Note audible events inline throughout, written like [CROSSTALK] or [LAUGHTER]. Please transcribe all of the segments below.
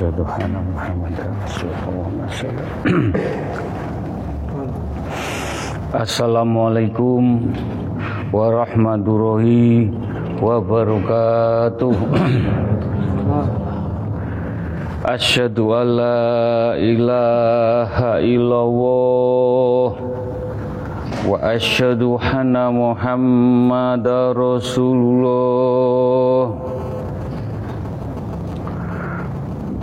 Asyhadu anna Muhammadar Rasulullah. Assalamualaikum warahmatullahi wabarakatuh. Asyhadu an la ilaha illallah wa asyhadu anna muhammadar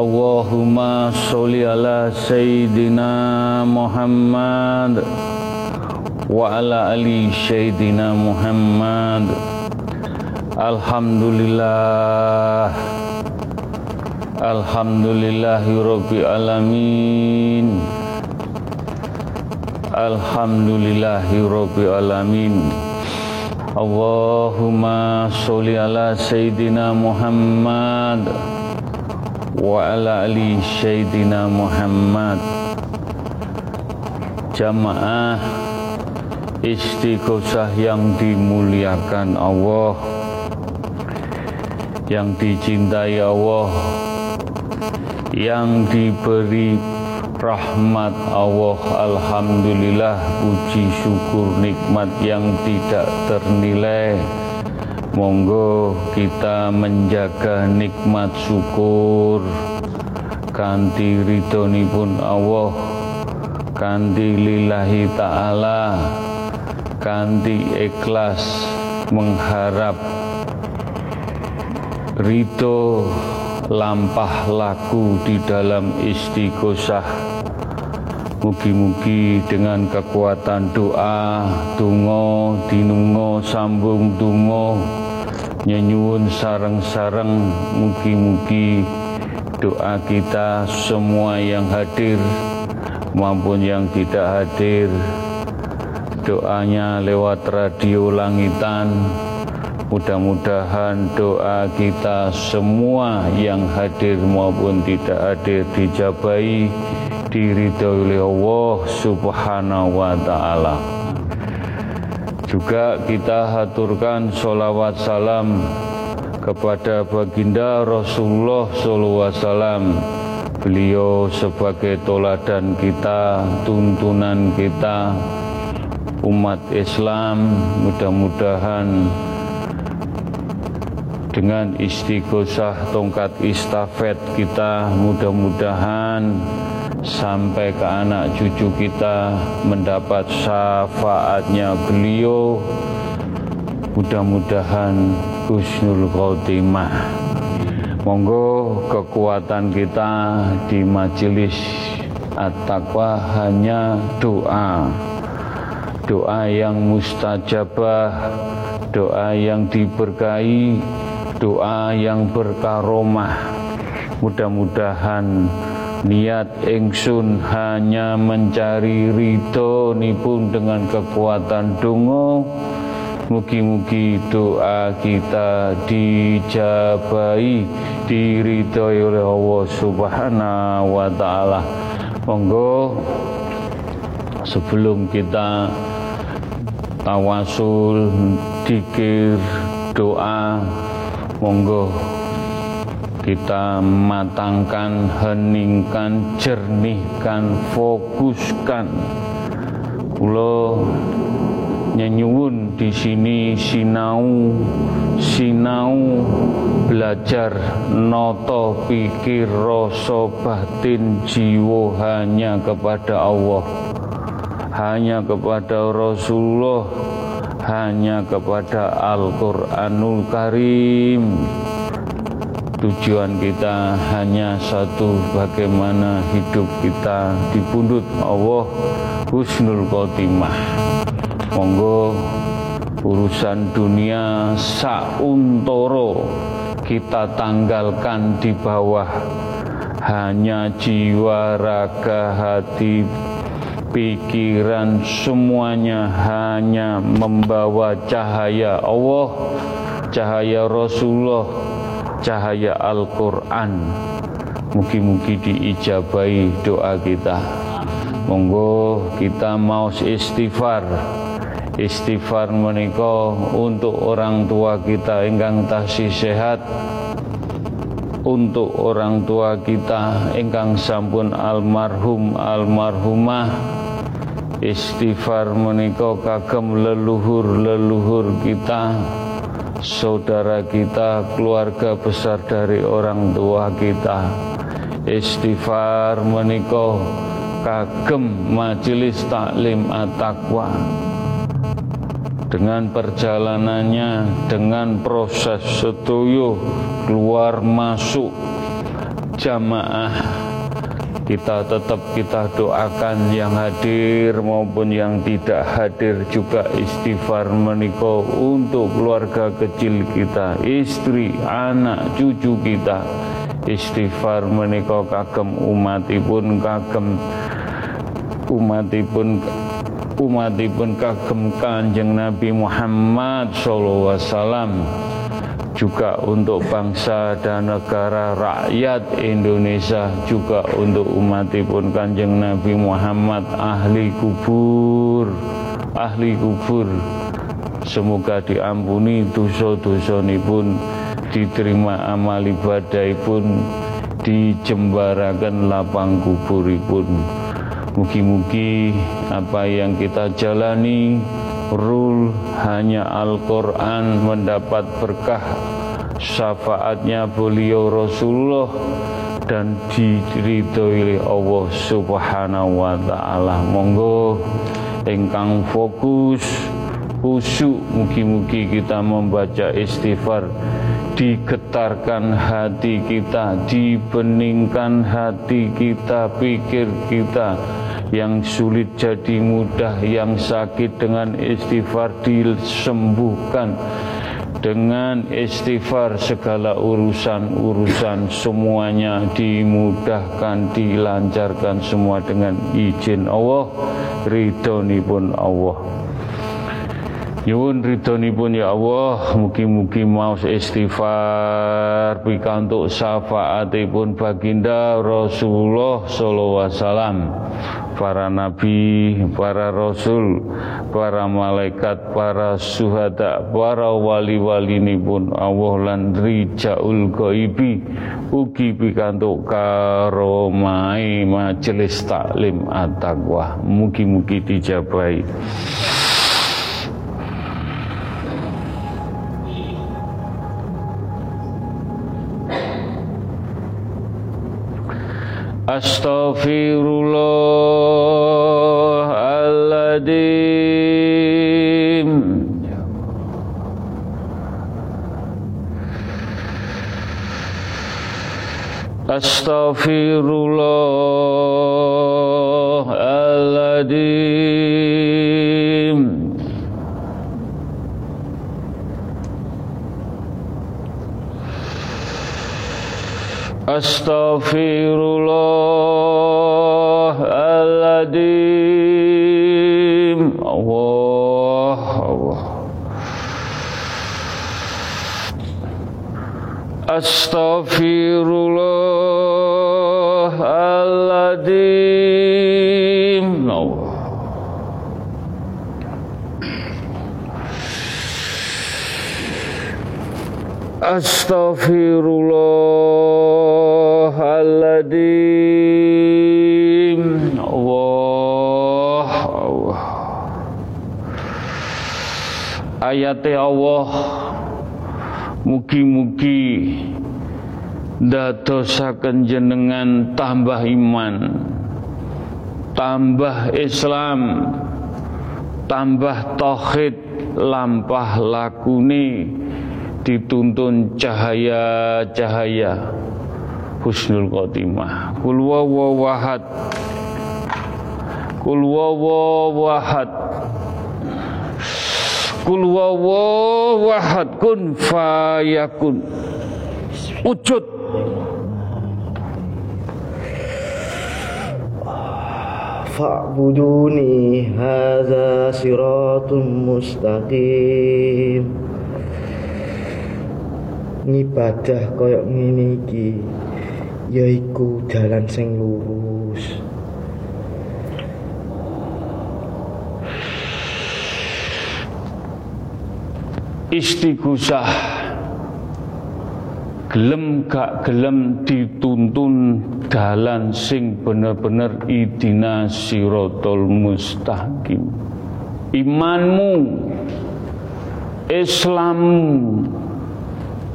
Allahumma sholli ala sayyidina Muhammad wa ala ali sayyidina Muhammad. Alhamdulillah. Alhamdulillahi rabbil alamin. Alhamdulillahi Rabbil Alamin. Allahumma sholli ala Sayyidina Muhammad Ala ali Sayyidina Muhammad. Jamaah yang dimuliakan Allah Yang dicintai Allah Yang diberi rahmat Allah. Alhamdulillah puji syukur nikmat yang tidak ternilai Monggo kita menjaga nikmat syukur. Kanti pun Allah kanti lillahi ta'ala kanti ikhlas mengharap ridho lampah laku di dalam istighosah Mugi-mugi dengan kekuatan doa, tungo, dinungo, sambung tungo, nyenyun sarang-sarang, mugi-mugi doa kita semua yang hadir maupun yang tidak hadir, doanya lewat radio langitan, Mudah-mudahan doa kita semua yang hadir maupun tidak hadir dijabai diridhoi oleh Allah Subhanahu wa taala. Juga kita haturkan sholawat salam kepada baginda Rasulullah SAW. Beliau sebagai toladan kita, tuntunan kita, umat Islam, mudah-mudahan dengan istighosah tongkat istafet kita mudah-mudahan sampai ke anak cucu kita mendapat syafaatnya beliau. Mudah-mudahan husnul khotimah. Monggo kekuatan kita di majelis at-taqwa hanya doa. Doa yang mustajabah doa yang diberkahi doa yang berkaromah. Mudah-mudahan niat ingsun hanya mencari ridho nipun dengan kekuatan dungo Mugi-mugi doa kita dijabai diridhoi oleh Allah Subhanahu wa taala. Monggo sebelum kita tawasul, dikir, doa, monggo kita matangkan, heningkan, jernihkan, fokuskan. Kulo nyenyuwun di sini sinau sinau belajar noto pikir rasa batin jiwa hanya kepada Allah hanya kepada Rasulullah hanya kepada Al-Quranul Karim Tujuan kita hanya satu bagaimana hidup kita dipundut Allah husnul khotimah. Monggo urusan dunia sauntoro kita tanggalkan di bawah hanya jiwa, raga, hati, pikiran semuanya hanya membawa cahaya Allah, cahaya Rasulullah, cahaya Al-Quran. Mugi-mugi diijabai doa kita. Monggo kita mau istighfar istighfar menika untuk orang tua kita ingkang tasih sehat untuk orang tua kita ingkang sampun almarhum almarhumah istighfar menika kagem leluhur-leluhur kita saudara kita keluarga besar dari orang tua kita. Istighfar menika kagem majelis taklim at-taqwa. Dengan perjalanannya, dengan proses setuju keluar masuk jamaah kita tetap kita doakan yang hadir maupun yang tidak hadir juga istighfar menikah untuk keluarga kecil kita, istri, anak, cucu kita. Istighfar menikah kagem umatipun kagem umatipun umatipun kagem Kanjeng Nabi Muhammad sallallahu alaihi wasallam juga untuk bangsa dan negara rakyat Indonesia juga untuk umatipun Kanjeng Nabi Muhammad ahli kubur. Ahli kubur. Semoga diampuni dosa-dosa pun diterima amal ibadah pun dijembarakan lapang kuburipun. Mugi-mugi apa yang kita jalani rule hanya Al-Quran mendapat berkah syafaatnya beliau Rasulullah dan diridhoi Allah Subhanahu wa taala. Monggo engkang fokus khusyuk mugi-mugi kita membaca istighfar digetarkan hati kita, dibeningkan hati kita, pikir kita yang sulit jadi mudah, yang sakit dengan istighfar disembuhkan dengan istighfar segala urusan-urusan semuanya dimudahkan, dilancarkan semua dengan izin Allah, ridhoni pun Allah. Nyuwun ridhonipun ya Allah, mugi-mugi mau istighfar pikantuk syafaatipun baginda Rasulullah sallallahu alaihi wasallam. Para nabi, para rasul, para malaikat, para suhada, para wali-wali pun Allah lan rijaul ghaibi ugi pikantuk karomai majelis taklim at-taqwa. Mugi-mugi dijabai. Astaghfirullahaladzim Astaghfirullahaladzim Astaghfirullahaladzim Allah Allah. Astaghfirullahaladzim Allah. Astaghfirullahaladzim Ayatnya Allah Mugi-mugi Dadosaken jenengan tambah iman Tambah Islam Tambah tauhid Lampah lakuni dituntun cahaya-cahaya. Husnul khotimah. Kul wawahad kul kul wawahad kun fayakun. Wujud. Fa'buduni hadza siratum mustaqim. Ngibadah koyok ngene yaiku dalan sing lurus istighosah gelem gak gelem dituntun dalan sing bener-bener idina sirotol mustaqim. Imanmu Islammu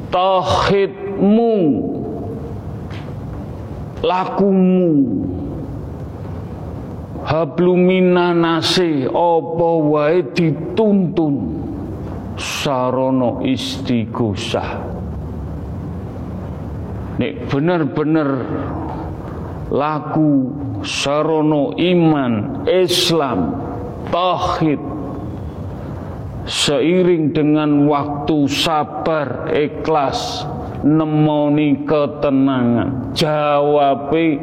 tauhidmu lakumu habluminanase apa wae dituntun sarono istighosah. Nek bener-bener laku sarono iman Islam tauhid seiring dengan waktu sabar ikhlas nemoni ketenangan. Jawabe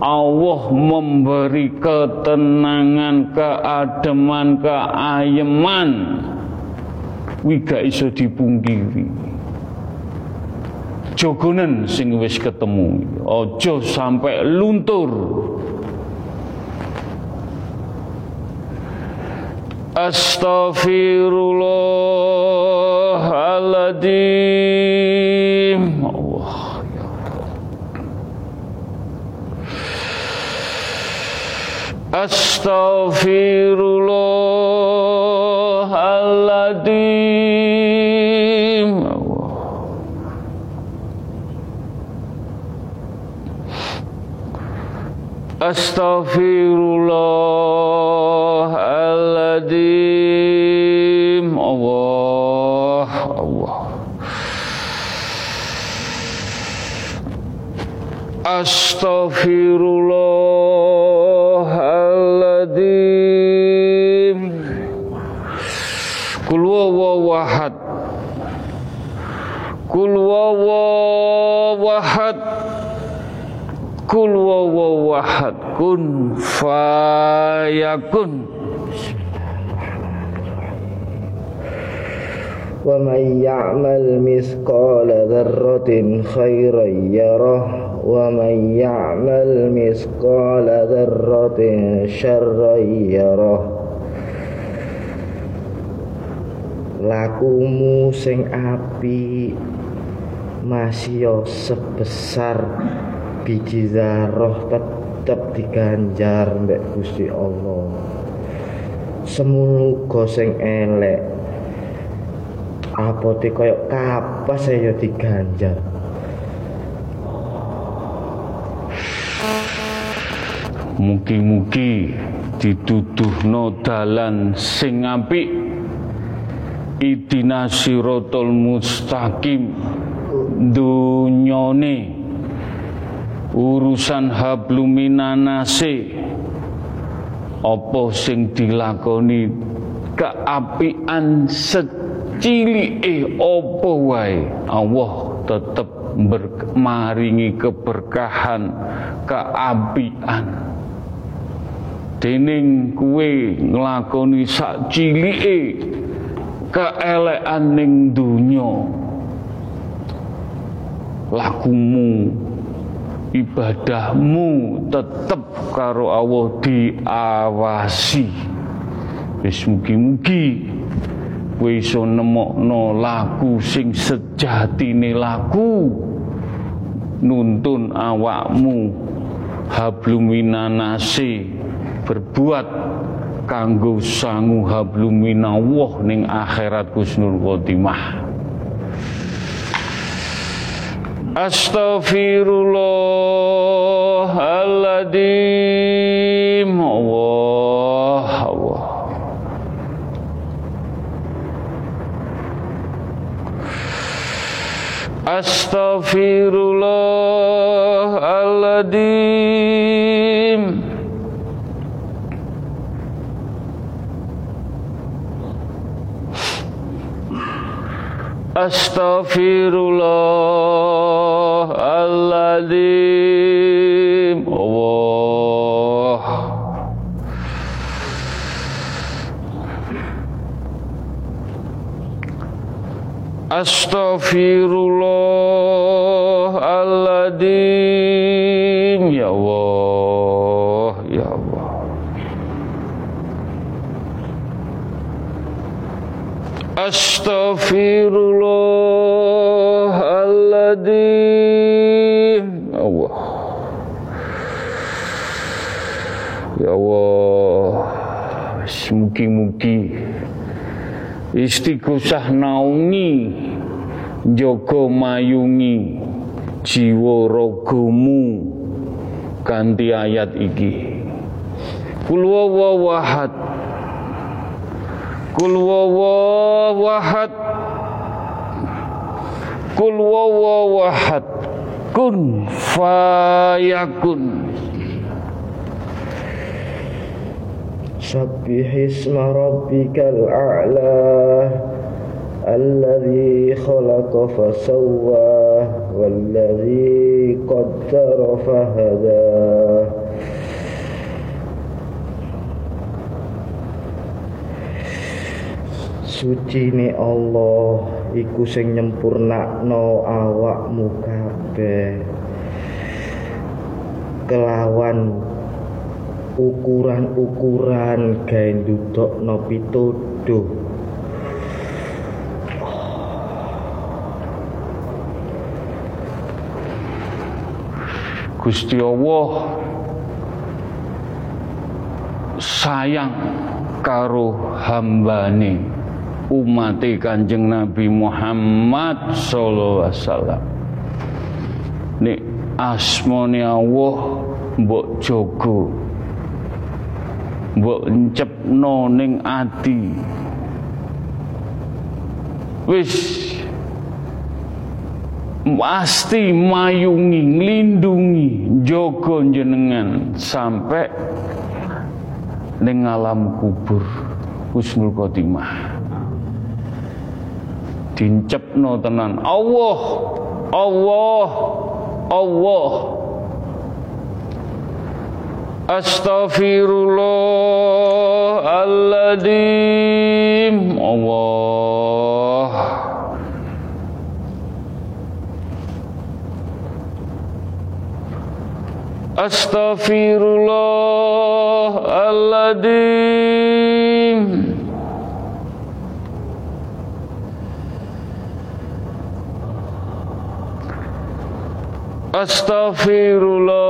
Allah memberi ketenangan keademan keayeman kuwi gak iso dipungkiri jogonen sing wis ketemu. Ojo sampai luntur. Astaghfirullahaladzim. Allah ya Astaghfirullahaladzim Astaghfirullahaladzim Allah Allah Astaghfirullahaladzim Kul wawahad Kul wawahad Kul wawahad kun fayakun wa may ya'mal mithqala dzarratin khairan yarah. Wa may ya'mal mithqala dzarratin syarran yarah. Lakumu sing api masih sebesar biji zarah tetep diganjar mbek Gusti Allah. Semulu goseng elek apa koyok kapas saya diganjar. Mugi-mugi no dalan sing apik. Idina sirotol mustaqim dunyone urusan habluminanase apa sing dilakoni keapian secilike apa wae? Allah tetep maringi keberkahan keapian. Dening kuwe nglakoni sak cilike keelekan ning donya lakumu ibadahmu tetep karo Allah diawasi. Wis mugi-mugi kowe iso nemokno laku sing sejatine laku. Nuntun awakmu habluminanase berbuat kanggo sangu minallah ning akhirat kusnul khotimah Astaghfirullahaladzim Allah Allah. Astaghfirullahaladzim Astaghfirullahaladzim Allah Astaghfirullahaladzim Mugi-mugi. Istighosah naungi Joko mayungi Jiwa rogomu. Ganti ayat iki. Kul wawawahad Kul wawawahad Kun fayakun سبح اسم ربك الأعلى الذي خلق فسوى والذي قدر فهدى Suci ni Allah iku sing nyempurnakno awakmu kabeh kelawan ukuran-ukuran gawe ndudukno pituduh Gusti Allah sayang karo hambane umat Kanjeng Nabi Muhammad sallallahu alaihi wasallam. Nek Allah mbok jaga. Mbok encepno ning ati. Wis pasti mayungi, nglindungi, jaga jenengan sampai ning alam kubur husnul khotimah. Dincepno tenan. Allah, Allah, Allah. Astaghfirullahaladzim Allah Astaghfirullahaladzim Astaghfirullahaladzim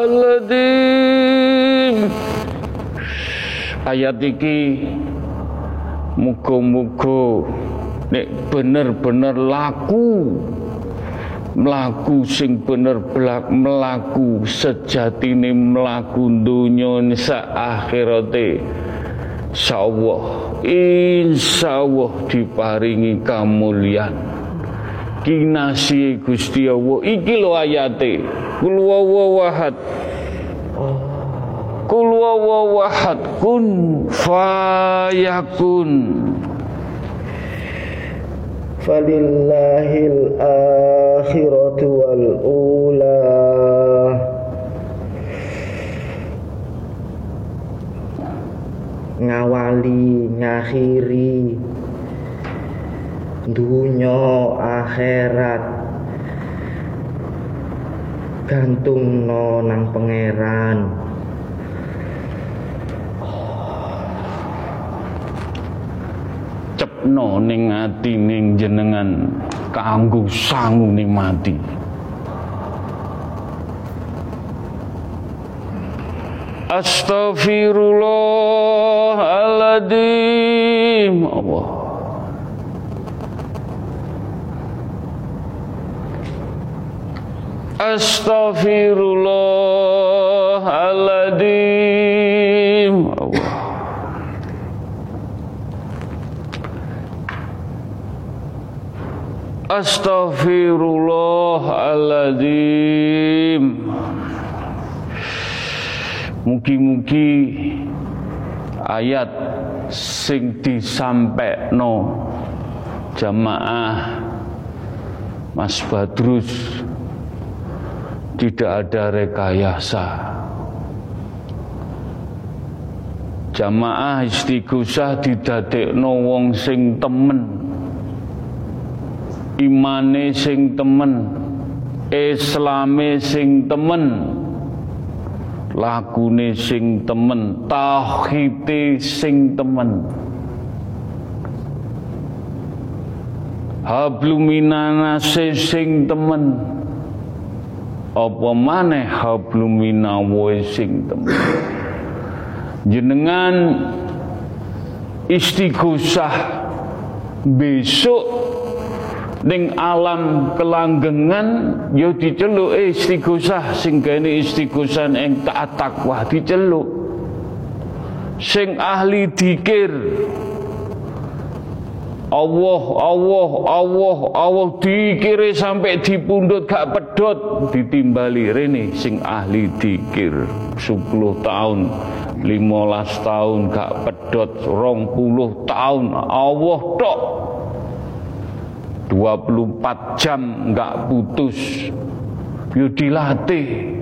Astaghfirullahaladzim Ayat iki Muga-muga Nek bener-bener laku melaku sing bener belak melaku sejatine melaku dunya sa akhirate insyaallah insyaallah diparingi kamulyan kinasi Gusti Allah. Iki lho ayate. Kul wawahad kul wawahad kun fayakun. Falillahil akhiratu wal ula. Ngawali ngakhiri dunya akhirat. Gantung no nang pangeran. Cepno ning ati ning jenengan kanggo sangu nikmati Astaghfirullahaladzim. Allah Astaghfirullahaladzim. Allah. Astaghfirullahaladzim. Mugi-mugi ayat sing disampaikan jamaah Mas Badrus tidak ada rekayasa. Jamaah istighosah didadekno wong sing temen imane sing temen islame sing temen lagune sing temen tauhide sing temen. Habluminanase sing temen apa maneh habluminawe sing temen jenengan istighosah besok ning alam kelanggengan ya diceluk istighosah sing gene istighosah ing taat takwa diceluk sing ahli dikir Allah Allah Allah Allah dikire sampai dipundhut gak pedot ditimbali rene sing ahli dikir. 10 tahun 15 tahun gak pedot 20 tahun Allah tok. 24 jam enggak putus. Yo dilatih.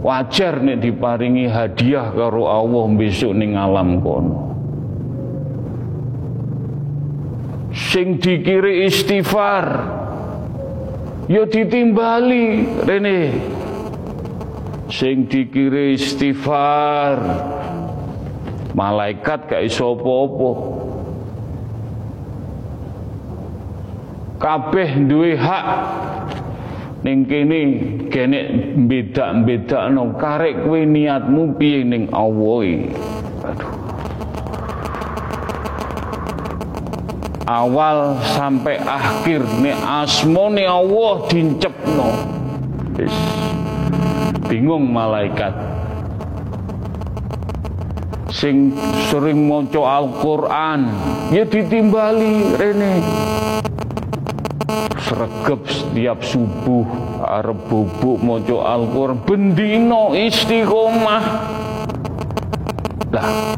Wajar nih diparingi hadiah karo Allah besok ning alam kono sing dikiri istighfar. Yo ditimbali rene. Sing dikiri istighfar. Malaikat gak iso apa-apa. Kabeh duwe hak. Ning kene kene beda-bedakno karek kowe niatmu piye ning Allah aduh awal sampai akhir nih asmone Allah dincepno wis bingung malaikat. Sing sering maca Al-Qur'an ya ditimbali rene. Sregep setiap subuh arep bubuk maca Al-Qur'an bendino istiqomah. Lah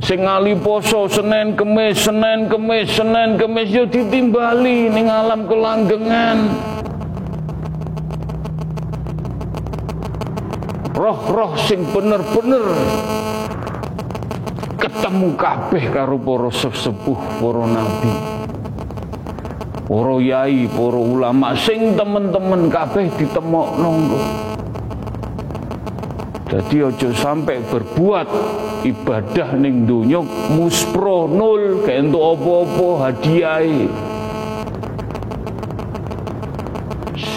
sing ali poso Senin Kemis Senin Kemis Senin Kemis yo ditimbali ning alam kelanggengan roh-roh sing bener-bener ketemu kabeh karo para sesepuh para nabi para yai, para ulama sing temen-temen kabeh ditemok nonggo. Jadi aja sampai berbuat ibadah ning donya muspro nol entuk apa-apa hadiah.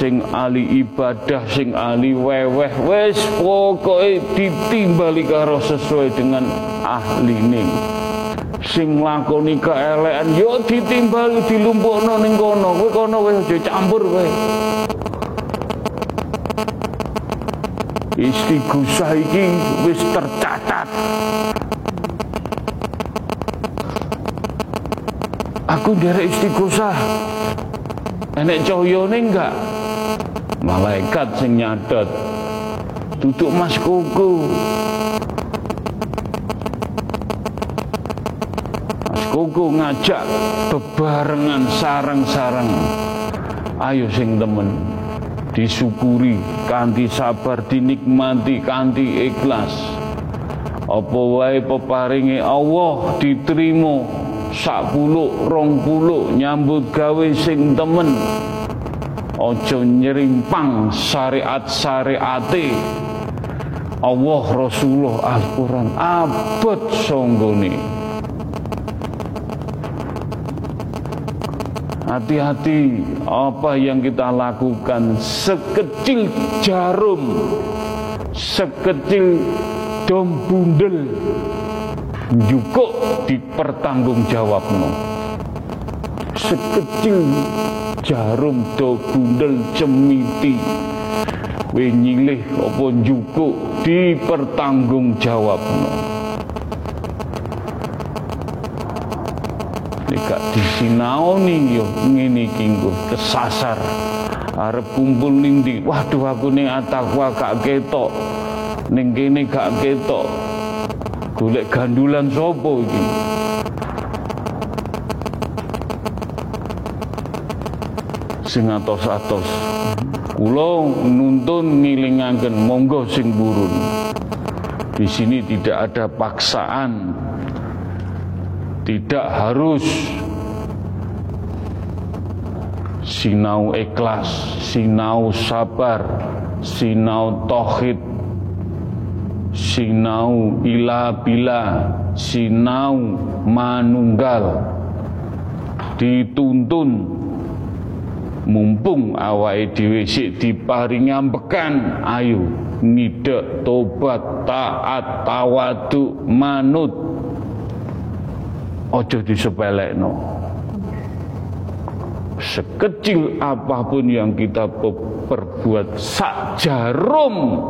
Sing ali ibadah, sing ali weweh, wis pokoke ditimbali karo sesuai dengan ahli ning sing nglakoni keelekan yo ditimbali dilumpukno ning kono kowe kono wis aja campur kowe istighosah iki wis tercatat. Aku derek istighosah enek cahyane enggak? Malaikat sing nyatet duduk mas koko. Koko ngajak bebarengan sarang-sarang. Ayo sing temen disyukuri kanthi sabar dinikmati kanthi ikhlas. Apa wae peparinge Allah diterima sak puluh rong puluh nyambut gawe sing temen. Ojo nyerimpang syariat syariate Allah Rasulullah Al-Quran abot songgone Hati-hati apa yang kita lakukan? Sekecil jarum sekecil dom bundel jukuk dipertanggungjawabno. Sekecil jarum do bundel cemiti we nyilih apa jukuk dipertanggungjawabno. nek disinaoni yo ngene iki kesasar. Arep kumpul ning ndi? Waduh aku ning atakwa gak ketok. Ning kene gak ketok. Golek gandulan sapa iki? Sing atos-atos. Kula nuntun ngilingaken monggo sing burun. Di sini tidak ada paksaan. Tidak harus sinau ikhlas, sinau sabar, sinau tohid, sinau ila bila, sinau manunggal, dituntun mumpung awake dhewe sik diparingi ambekan ayo nidek tobat taat tawadu manut. Ojo disepelekno sekecil apa pun yang kita perbuat sak jarum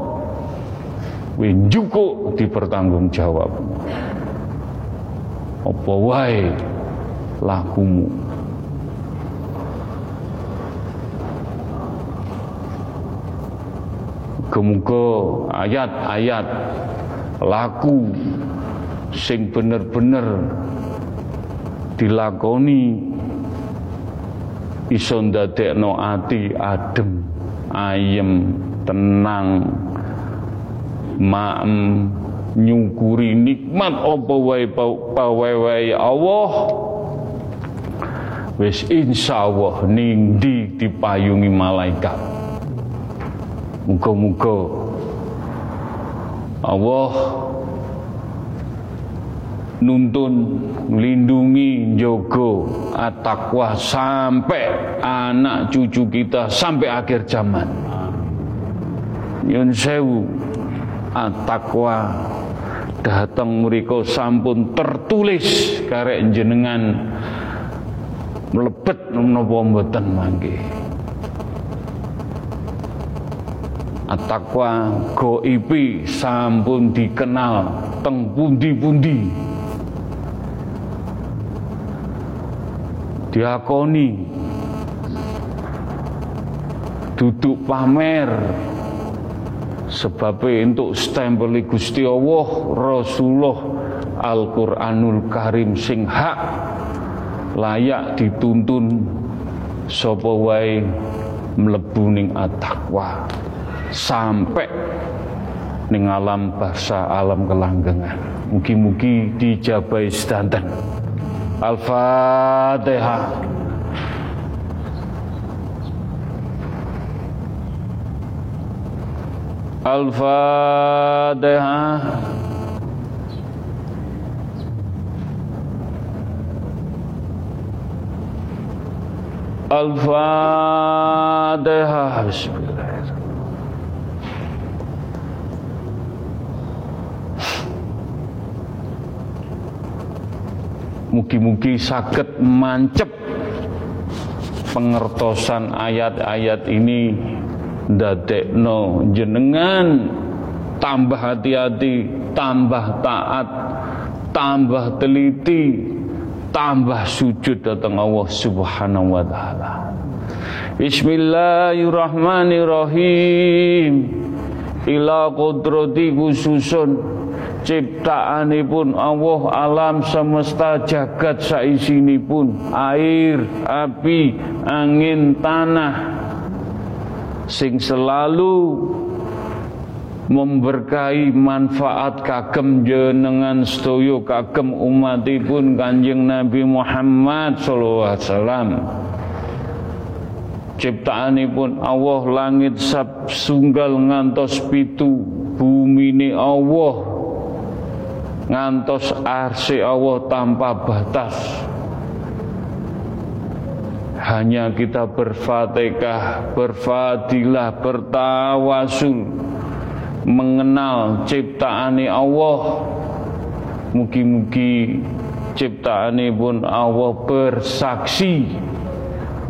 winjuku dipertanggungjawab apa wae lakumu? Kemuka ayat-ayat laku sing bener-bener dilakoni iso ndadekno ati adem ayem tenang maem nyukuri nikmat apa wae pawewe Allah. Wis insyaallah ning di dipayungi malaikat. Muga-muga Allah nuntun melindungi jogo atakwa sampai anak cucu kita sampai akhir zaman. Yun sewu atakwa datang mereka sampun tertulis karek jenengan melebet menapa mboten mangke. Atakwa goipi sampun dikenal teng pundi-pundi diakoni. Duduk pamer. Sebab untuk stempel Gusti Allah Rasulullah Al-Qur'anul Karim sing hak layak dituntun sapa wae mlebu ning at-taqwa. Sampai ning alam bahasa alam kelanggengan. Mugi-mugi dijabai sedanten Al-Fatihah. Al-Fatihah. Al-Fatihah. Mugi-mugi sakit mancep pengertosan ayat-ayat ini dadekno jenengan tambah hati-hati, tambah taat, tambah teliti, tambah sujud datang Allah Subhanahu wa taala. Bismillahirrahmanirrahim. Ila qudrati khususun ciptaanipun Allah alam semesta jagat saisinipun. Air, api, angin, tanah. Sing selalu memberkahi manfaat kagem jenengan sedaya kagem umatipun Kanjeng Nabi Muhammad wasallam. Ciptaanipun Allah langit sab sunggal ngantos pitu bumi ini Allah ngantos arsi Allah tanpa batas. Hanya kita berfatihah, berfadilah, bertawasul mengenal ciptaane Allah. Mugi-mugi ciptaane pun Allah bersaksi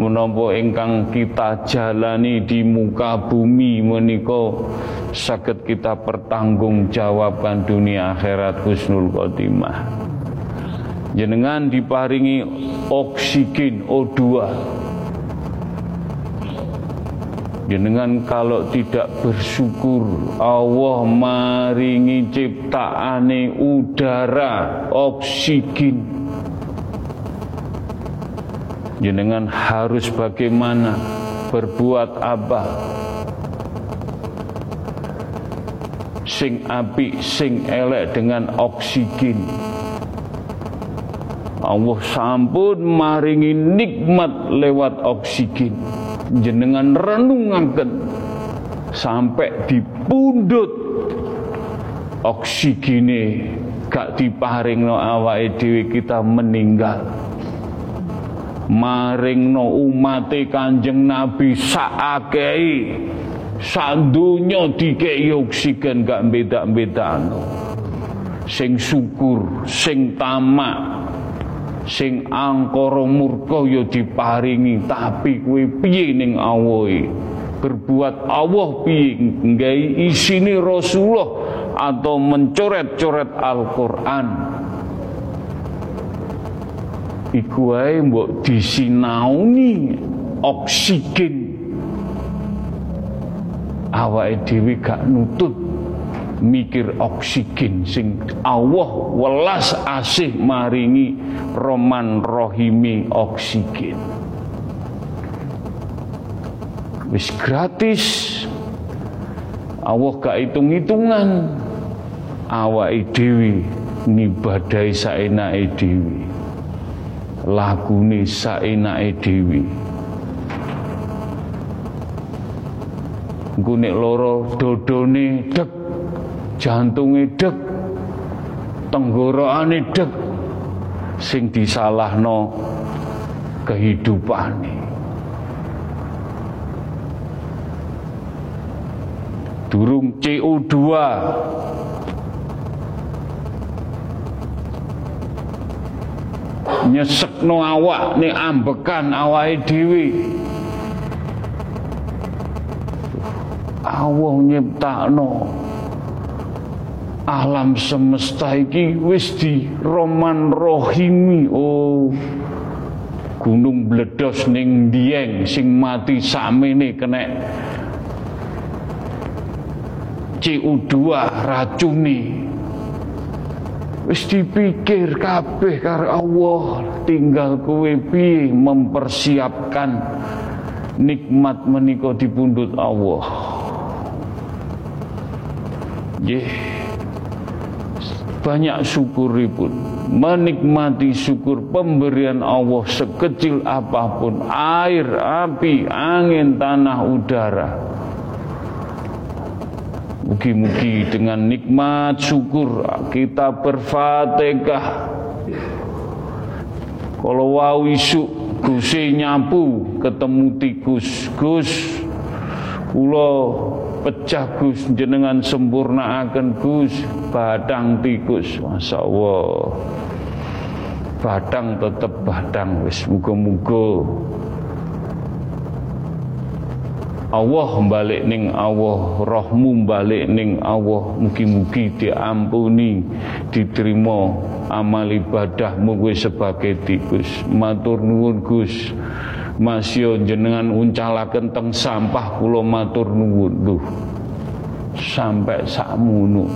menapa ingkang kita jalani di muka bumi menika saged kita pertanggungjawabkan dunia akhirat husnul khotimah. Jenengan diparingi oksigen O2 jenengan kalau tidak bersyukur Allah maringi ciptaane udara oksigen. Jenengan harus bagaimana? Berbuat apa sing api sing elek dengan oksigen. Allah sampun maringi nikmat lewat oksigen. Jenengan renungaken sampai dipundut oksigene gak diparingno awake dhewe kita meninggal. Maringno umate Kanjeng Nabi saakei sak donya dikei oksigen gak beda-bedano sing syukur sing tamak sing angkara murka ya diparingi. Tapi kuwi piye ning awohe berbuat Allah piye? Nggawe isine Rasulullah atau mencoret-coret Al-Qur'an? Iku wae mbok disinauni oksigen awake dhewe gak nutut mikir oksigen sing Allah welas asih maringi roman rohimi oksigen. Wis gratis. Allah gak hitung-hitungan. Awake dhewe ngibadahi saenake dhewe. Lagune saenake dhewe Gue loro dodone dek jantunge dek tenggorokane dek sing disalahno kehidupane. Durung CO2 nyesekno awak nih ambekan awake dhewe Allah nyiptakno. Alam semesta iki wis di roman rohimi. Oh gunung bledos ning dieng sing mati samene kena CO2 racuni. Wis dipikir kabeh karo Allah tinggal kowe piye mempersiapkan nikmat menika dipundhut Allah yeah banyak syukuripun menikmati syukur pemberian Allah sekecil apa pun. Air, api, angin, tanah, udara. Mugi-mugi dengan nikmat syukur kita berfatihah. Kalau wau isu gusi nyapu ketemu tikus. Gus Kula pecah Gus. Jenengan sempurna akan Gus. Badang tikus. Masya Allah. Badang tetep badang wis. Muga-muga Allah balik ning Allah rohmu balik ning Allah. Mugi-mugi diampuni diterima amal ibadahmu gue sebagai tikus. Matur nuwun Gus Masya jenengan uncalaken teng sampah kula matur nuwun. Duh sampai sakmono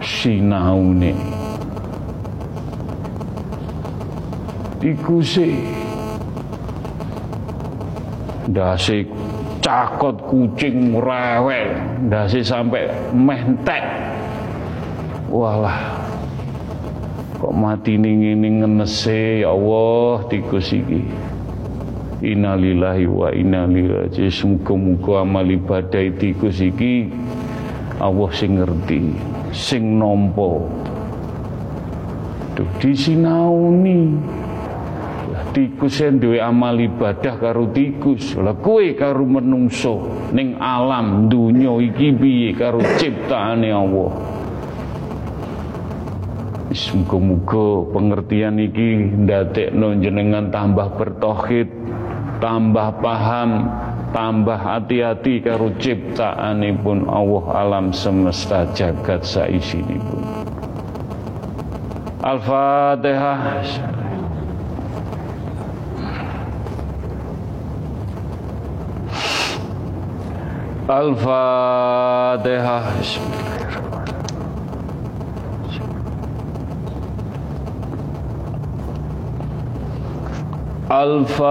sinaune. Tikuse dasi cakot kucing rewel dasi sampai mentek. Walah kok mati ning ngene ngenese? Ya Allah tikus iki. Innalillahi wa inna ilaihi Muga-muga amal ibadah tikus iki Allah sing ngerti, sing nampa. Duh disinauni. tikus yang duwe amal ibadah karo tikus. Lah kue karo menungso ning alam dunya iki piye karo ciptaane Allah Muga-muga pengertian iki ndadekno jenengan tambah bertauhid, tambah paham, tambah hati-hati karo ciptaanipun Allah alam semesta jagat saisinipun. Al-Fatihah. Al-Fatihah. Al-Fatihah.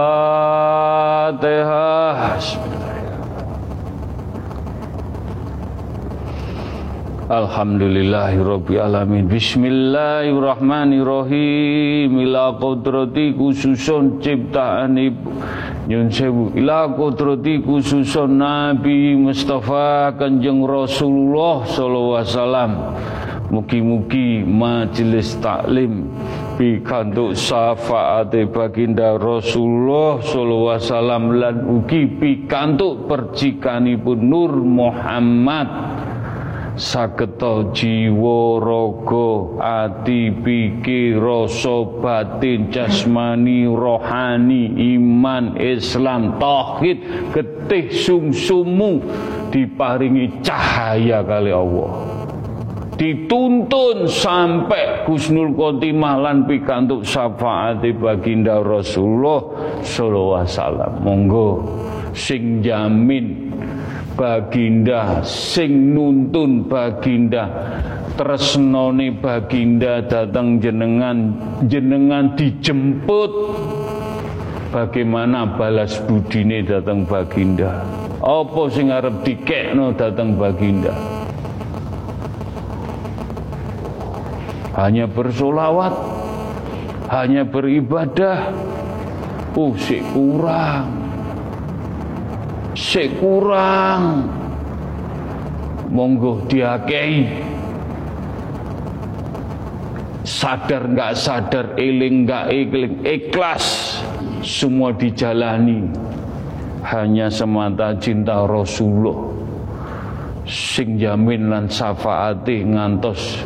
Alhamdulillahirabbil alamin. Bismillahirrahmanirrahim. Ila qudrati khususun ciptaan ibu nyun sewu ila qudrati khususun Nabi Mustafa Kanjeng Rasulullah sallallahu alaihi wasallam. Mugi-mugi majelis taklim pikantuk syafaate baginda Rasulullah sallallahu alaihi wasallam lan ugi pikantuk percikanipun Nur Muhammad. Sageta jiwa raga ati pikir rasa batin jasmani rohani iman Islam tauhid getih sumsumu diparingi cahaya kali Allah dituntun sampai Gusnul Khotimah lan pikantuk syafaat baginda Rasulullah sallallahu alaihi wasallam. Monggo sing jamin baginda sing nuntun baginda tresnone baginda datang jenengan jenengan dijemput. Bagaimana balas budine datang baginda? Apa sing arep dikekno datang baginda hanya bersolawat hanya beribadah. Oh sih kurang sik kurang monggo diakei. Sadar nggak sadar eling nggak eling ikhlas. Semua dijalani. Hanya semata cinta Rasulullah. Sing jamin lan syafaati ngantos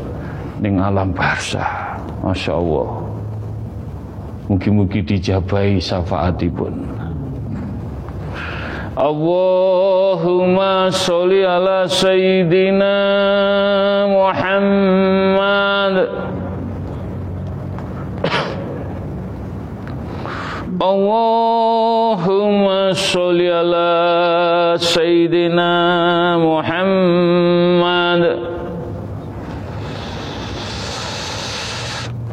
ning alam barzah Masya Allah. Mugi-mugi dijabai syafaatipun. Allahumma sholli ala sayyidina Muhammad. Allahumma sholli ala sayyidina Muhammad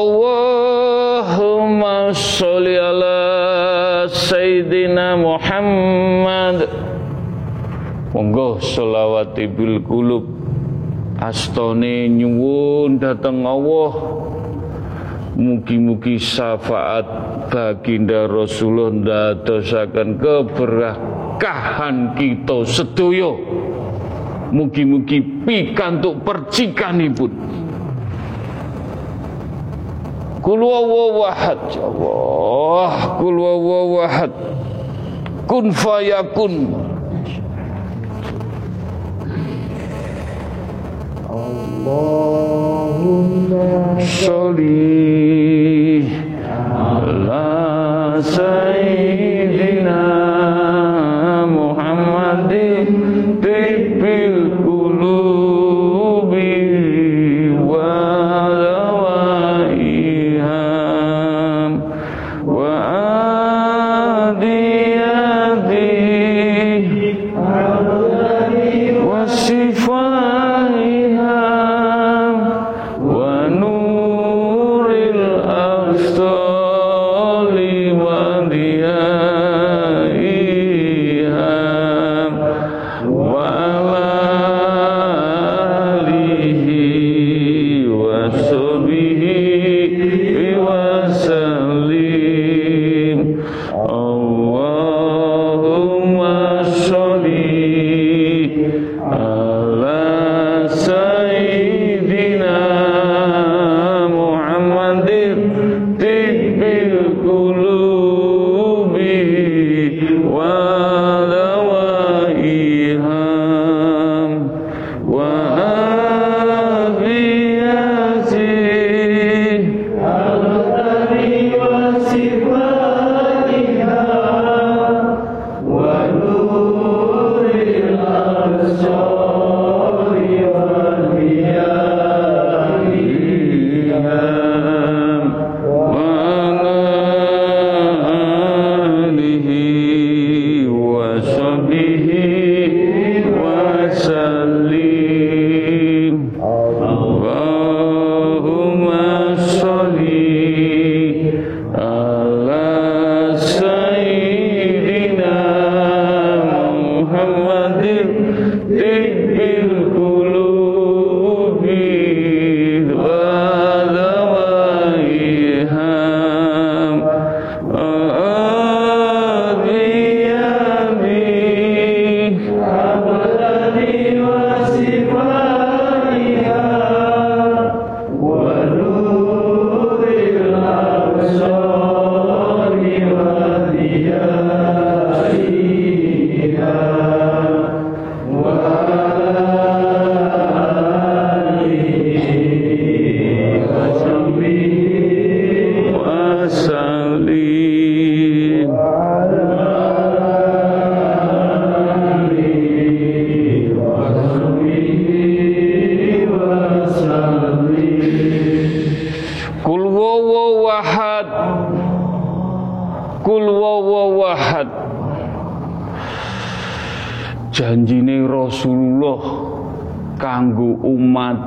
Allahumma sholli ala Sayyidina Muhammad. Monggo selawatibul kulub Astone nyuwun datang Allah. Mugi-mugi syafaat baginda Rasulullah ndadosaken keberkahan kita sedoyo Mugi-mugi pikantuk percikanipun Kul wawahad ya Allah Kul wawahad Kun fayakun Allahumma sholli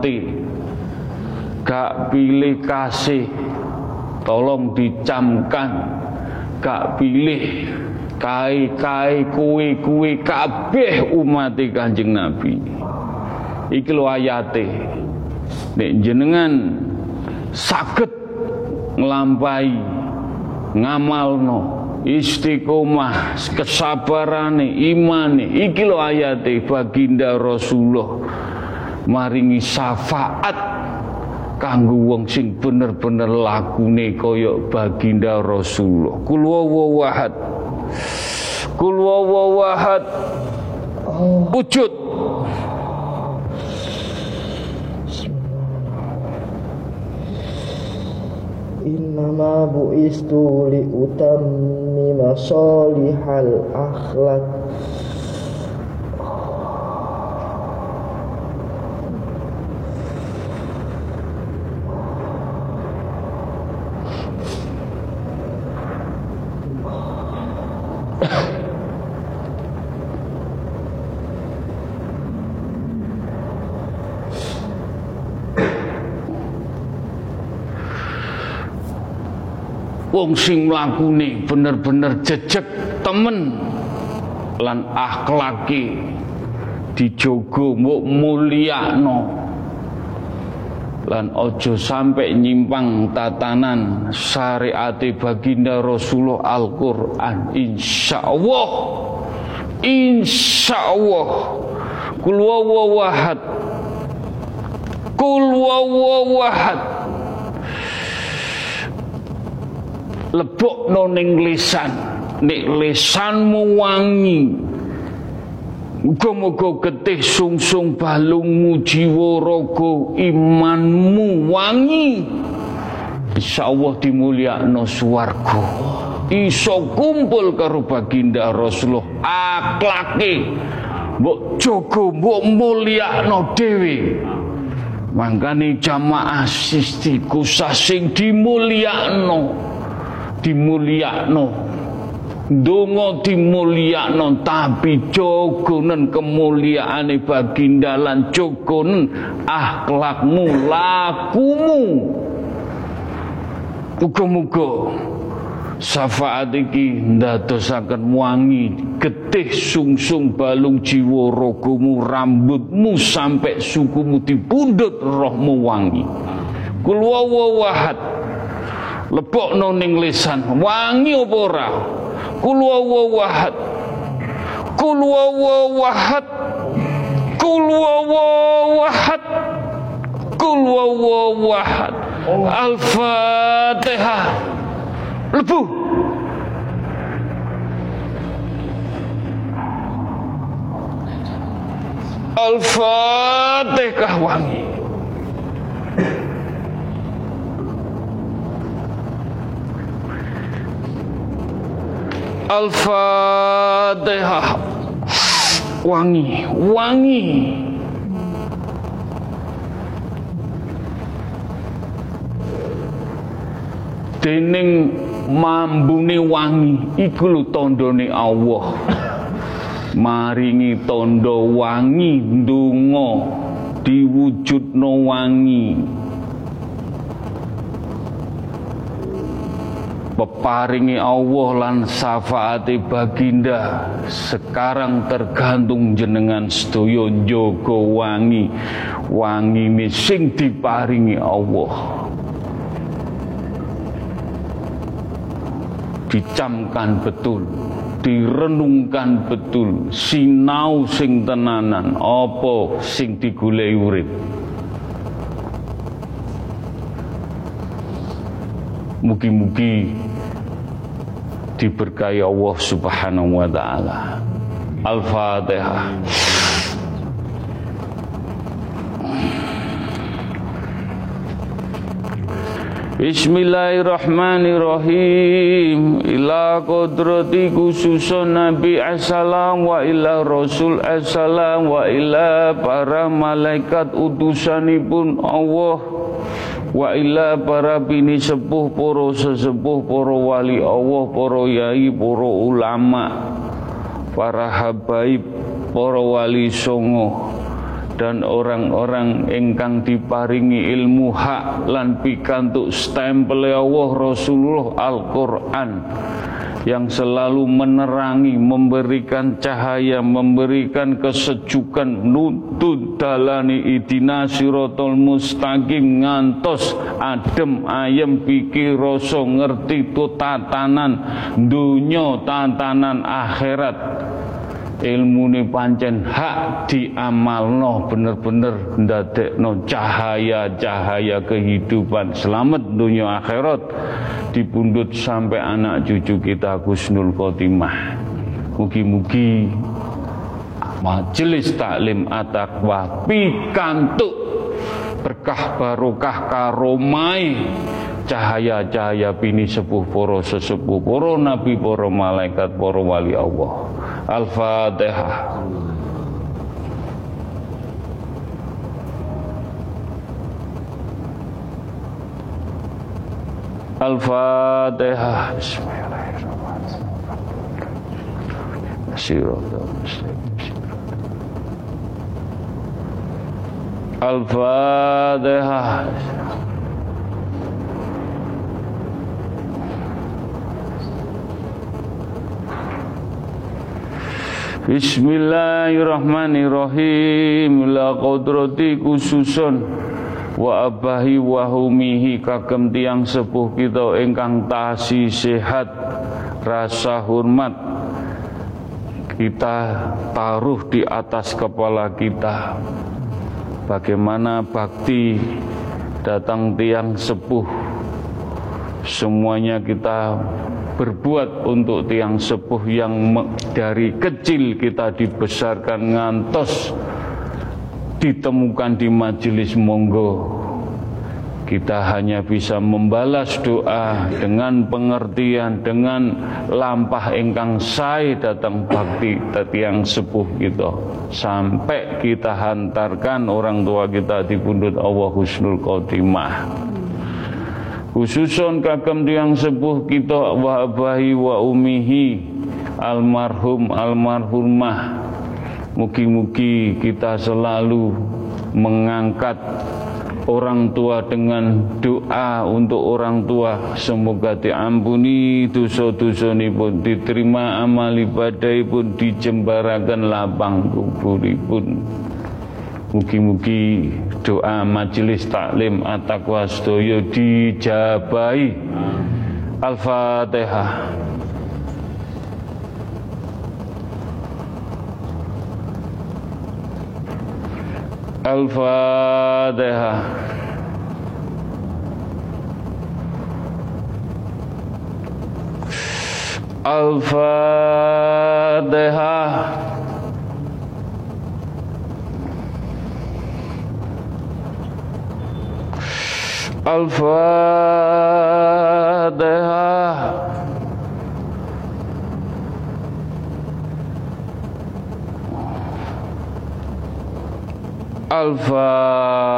umate gak pilih kasih tolong dicamkan. Gak pilih kai-kai kue-kue kabeh umate Kanjeng Nabi. Iki lho ayate. Nek jenengan saged nglampahi ngamalno istiqomah kesabarane imane iki lho ayate baginda Rasulullah maringi syafaat kanggo wong sing bener-bener lakune kaya baginda Rasulullah. Kul wawahad kul wawahad wujud. Innama bu'istu li utammima solihal akhlak wong sing mlakune bener-bener jejeg temen lan akhlake dijogo mbok mulyakno. Lan ojo sampai nyimpang tatanan syariate baginda Rasulullah Al-Qur'an. Insyaallah insyaallah. Kul wawahad kul wawahad lebok ning lisan. Nek lisanmu wangi Muga-muga getih sungsung balungmu jiwa raga imanmu wangi. Insyaallah dimulyakno swarga. Iso kumpul karo baginda Rasulullah. Akhlake mbok jaga mbok mulyakno dhewe. Mangkane jamaah sistiku sing dimulyakno dimulyakno Donga dimulyakno tapi jogonen kemuliaane baginda lan jogonen akhlakmu lakumu. Muga-muga syafaat iki ndadosaken wangi getih sungsung balung jiwa ragamu rambutmu sampai sukumu dipundhut rohmu wangi. Kul lebokno ning lisan. Wangi apa ora? Kul wawahad kul wawahad kul wawahad al-fatihah. Lebu. Al-fatihah wangi Al-Fatihah wangi wangi. Dening mambune wangi iku lho tandane Allah. Maringi tondo wangi ndonga diwujudno wangi peparingi Allah lan syafaati baginda sekarang tergantung jenengan sedaya njaga wangi. Wangi sing diparingi Allah. Dicamkan betul direnungkan betul sinau sing tenanan apa sing digulai urip Mugi-mugi diberkahi Allah Subhanahu wa taala. Al-Fatihah. Bismillahirrahmanirrahim Ila kodrati khususun Nabi Assalam Wa ila Rasul Assalam Wa ila para malaikat utusanipun Allah wa illa para bini sepuh poro sesepuh poro wali Allah poro yai poro ulama para habaib poro wali songo dan orang-orang ingkang diparingi ilmu hak lan pikantuk stempel Allah Rasulullah Al-Qur'an yang selalu menerangi, memberikan cahaya, memberikan kesejukan, nuntut dalani idina sirotol mustaqim ngantos adem ayem pikir rasa ngerti tu tatanan dunya tatanan akhirat ilmu ini pancen hak diamalno bener-bener no cahaya-cahaya kehidupan. Selamat dunia akhirat. Dipundut sampai anak cucu kita Gusnul Khotimah. Mugi-mugi majelis taklim atakwa pikantuk berkah barokah karomai cahaya-cahaya bini sepuh poro sesepuh poro nabi poro malaikat poro wali Allah Al-Fatihah. Al-Fatihah. Bismillahirrahmanirrahim. Al-Fatihah. Bismillahirrahmanirrahim. La kodrati khususun. Wa abahi wa humihi. Kagem tiang sepuh kita Engkang tasi sehat Rasa hormat. Kita taruh di atas kepala kita. Bagaimana bakti Datang tiang sepuh? Semuanya kita berbuat untuk tiang sepuh yang dari kecil kita dibesarkan ngantos ditemukan di majelis monggo. Kita hanya bisa membalas doa dengan pengertian dengan lampah engkang sai datang bakti tiang sepuh kita. Sampai kita hantarkan orang tua kita di pundut Allah Husnul Khotimah khususon kagem tiang sepuh kita wa abahi wa umihi almarhum almarhumah. Mugi-mugi kita selalu mengangkat orang tua dengan doa untuk orang tua. Semoga diampuni dosa-dosa pun diterima amal ibadah pun dijembarakan lapang kuburipun Mugi-mugi doa majelis taklim at-taqwa sedaya dijabahi. Al-Fatihah. Al-Fatihah. Al-Fatihah. Al-Fatihah Al-Fatihah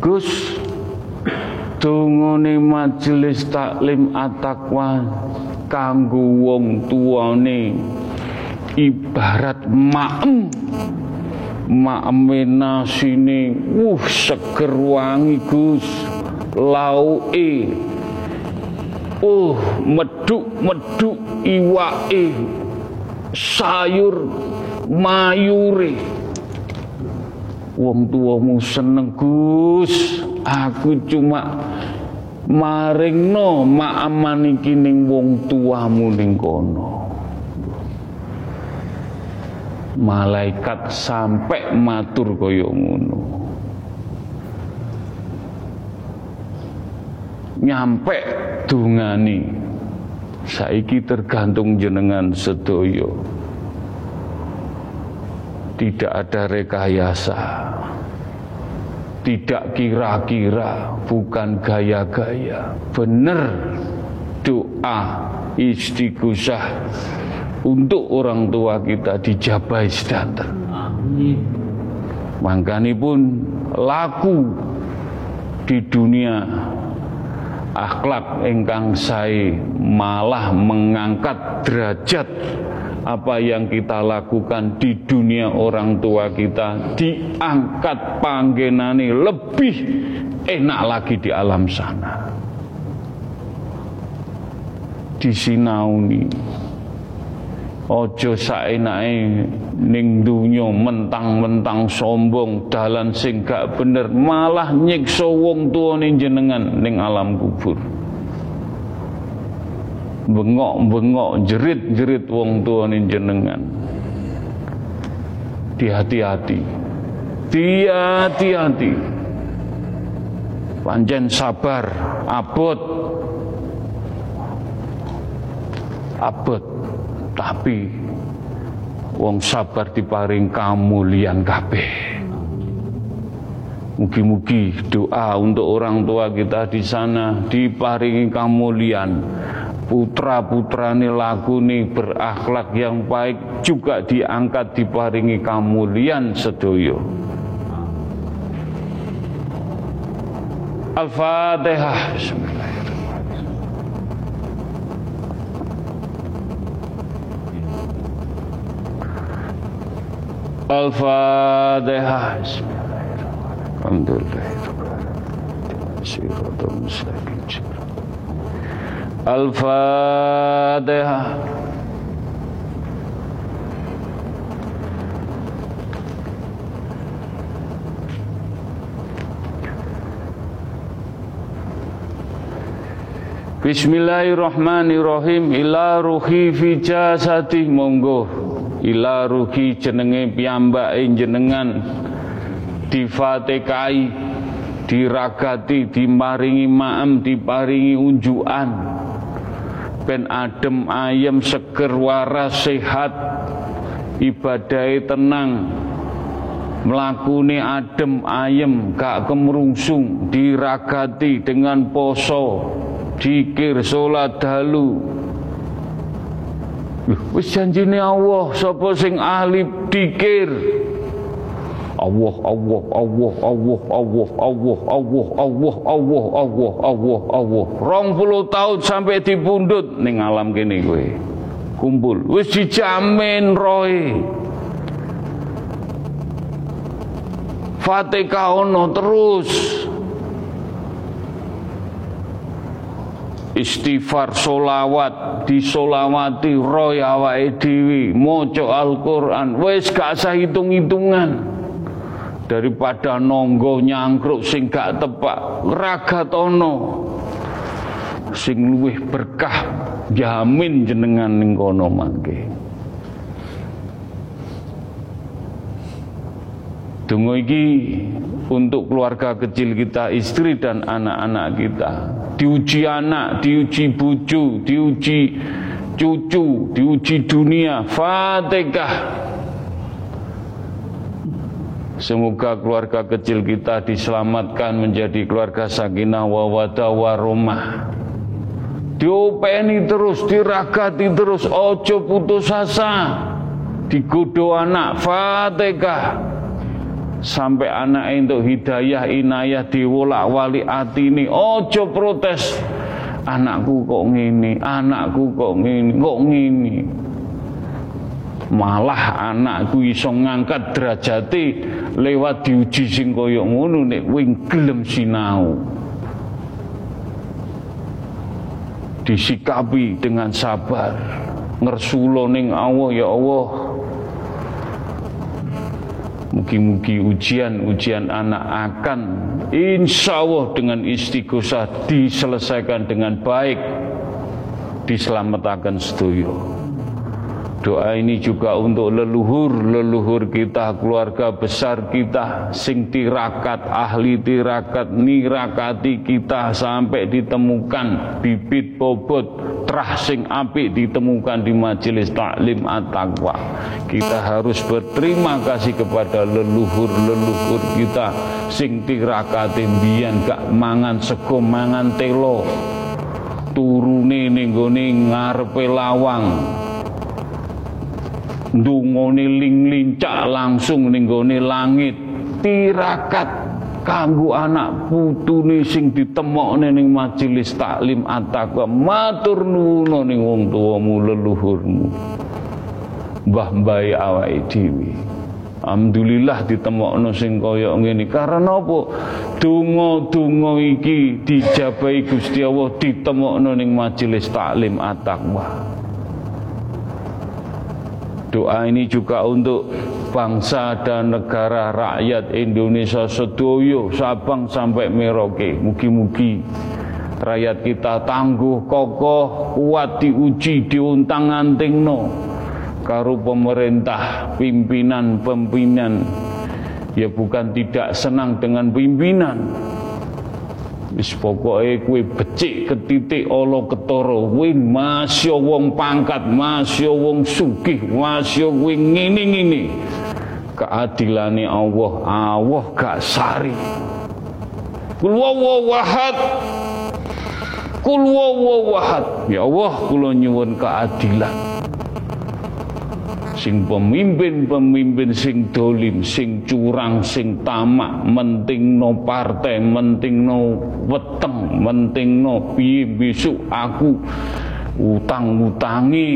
Gus Tunguni majelis taklim at-taqwa kanggo wong tuane ibarat maem. Maeme nasine wuh seger wangi Gus. Lauke uh meduk-meduk iwake. Sayur mayure. Wong tuamu seneng Gus. Aku cuma maringno maaman iki ning wong tuamu ning kono malaikat sampai matur kaya ngono. Nyampe dungani. Saiki tergantung jenengan sedoyo tidak ada rekayasa. Tidak kira-kira bukan gaya-gaya. Benar doa istighosah untuk orang tua kita dijabai sedanten. Makanya pun laku di dunia akhlak engkang saya malah mengangkat derajat apa yang kita lakukan di dunia orang tua kita diangkat panggenani lebih enak lagi di alam sana. Disinauni Ojo saenake ning dunya mentang-mentang sombong dalan sing gak bener malah nyiksa wong tuane jenengan ning alam kubur. Bengok-bengok jerit-jerit wong tuane jenengan. Hati-hati. Hati-hati. Panjen sabar, abot. Abot tapi wong sabar diparing kamulian kabeh. Mugi-mugi doa untuk orang tua kita di sana diparingi kamulian. Putra-putra ini lagu nih berakhlak yang baik juga diangkat diparingi kamulian sedoyo. Al-Fatihah. Bismillahirrahmanirrahim. Al-Fatihah. Bismillahirrahmanirrahim. Ila ruhi fi jasati monggo ila rugi jenenge piyambake jenengan difatekai diragati dimaringi maem diparingi unjukan. Ben adem ayem seger waras sehat ibadai tenang. Melakuni adem ayem gak kemrungsung diragati dengan poso dikir salat dalu Wis janjine Allah sapa sing ahli dikir. Allah Allah Allah Allah Allah Allah Allah Allah Allah Allah Allah Allah. Rong puluh tahun sampai dipundut ning alam kene kowe. Kumpul wis dijamin roe. Fatihah ono terus istighfar solawat disolawati roy awake dhewe maca Al-Qur'an. Wis gak usah hitung-hitungan. Daripada nonggo nyangkruk sing gak tepak ragatono sing luwih berkah jamin jenengan ning kono mangke Tunggu iki untuk keluarga kecil kita, istri dan anak-anak kita diuji anak, diuji bucu, diuji cucu, diuji dunia. Fatihah. Semoga keluarga kecil kita diselamatkan menjadi keluarga sakinah wawada waromah. Diopeni terus, diragati terus, ojo putus asa. Digodo anak, fatihah sampai anak itu hidayah inayah diwolak wali hati ini ojo protes anakku kok ngene, anakku kok ngene, kok ngene. Malah anakku iso ngangkat derajate lewat diuji sing kaya ngono nek wing gelem sinau. Disikapi dengan sabar. Ngersulo ning Allah ya Allah Mugi-mugi ujian-ujian anak akan insya Allah dengan istighosah diselesaikan dengan baik diselamatkan setuju. Doa ini juga untuk leluhur-leluhur kita, keluarga besar kita, sing tirakat, ahli tirakat, nirakati kita sampai ditemukan bibit bobot terah sing api ditemukan di majelis taklim at-taqwa. Kita harus berterima kasih kepada leluhur-leluhur kita sing tirakati biyen gak mangan sego mangan telo turune ning ngarepe lawang ndungone ling-lincak langsung ning langit tirakat kanggo anak putune sing ditemokne ning majelis taklim at-taqwa matur nuwun ning wong tuamu leluhurmu mbah awake dhewe Alhamdulillah ditemokno sing kaya ngene. Karena apa? Donga-donga iki dijabahi Gusti Allah ditemokno ning majelis taklim at-taqwa. Doa ini juga untuk bangsa dan negara rakyat Indonesia sedoyo Sabang sampai Merauke. Mugi-mugi rakyat kita tangguh, kokoh, kuat diuji, diuntang-anting no. Karo pemerintah, pimpinan-pimpinan ya bukan tidak senang dengan pimpinan Wis pokoke kowe becik ketitik ala ketara, kowe masya wong pangkat, masya wong sugih, masya kowe ngene-ngene. Keadilane Allah, Allah gak sari. Kul wahad. Kul wahad. Ya Allah, kula nyuwun keadilan sing pemimpin-pemimpin sing dolim, sing curang, sing tamak, menting no partai, menting no weteng, menting no piye besok aku utang-utangi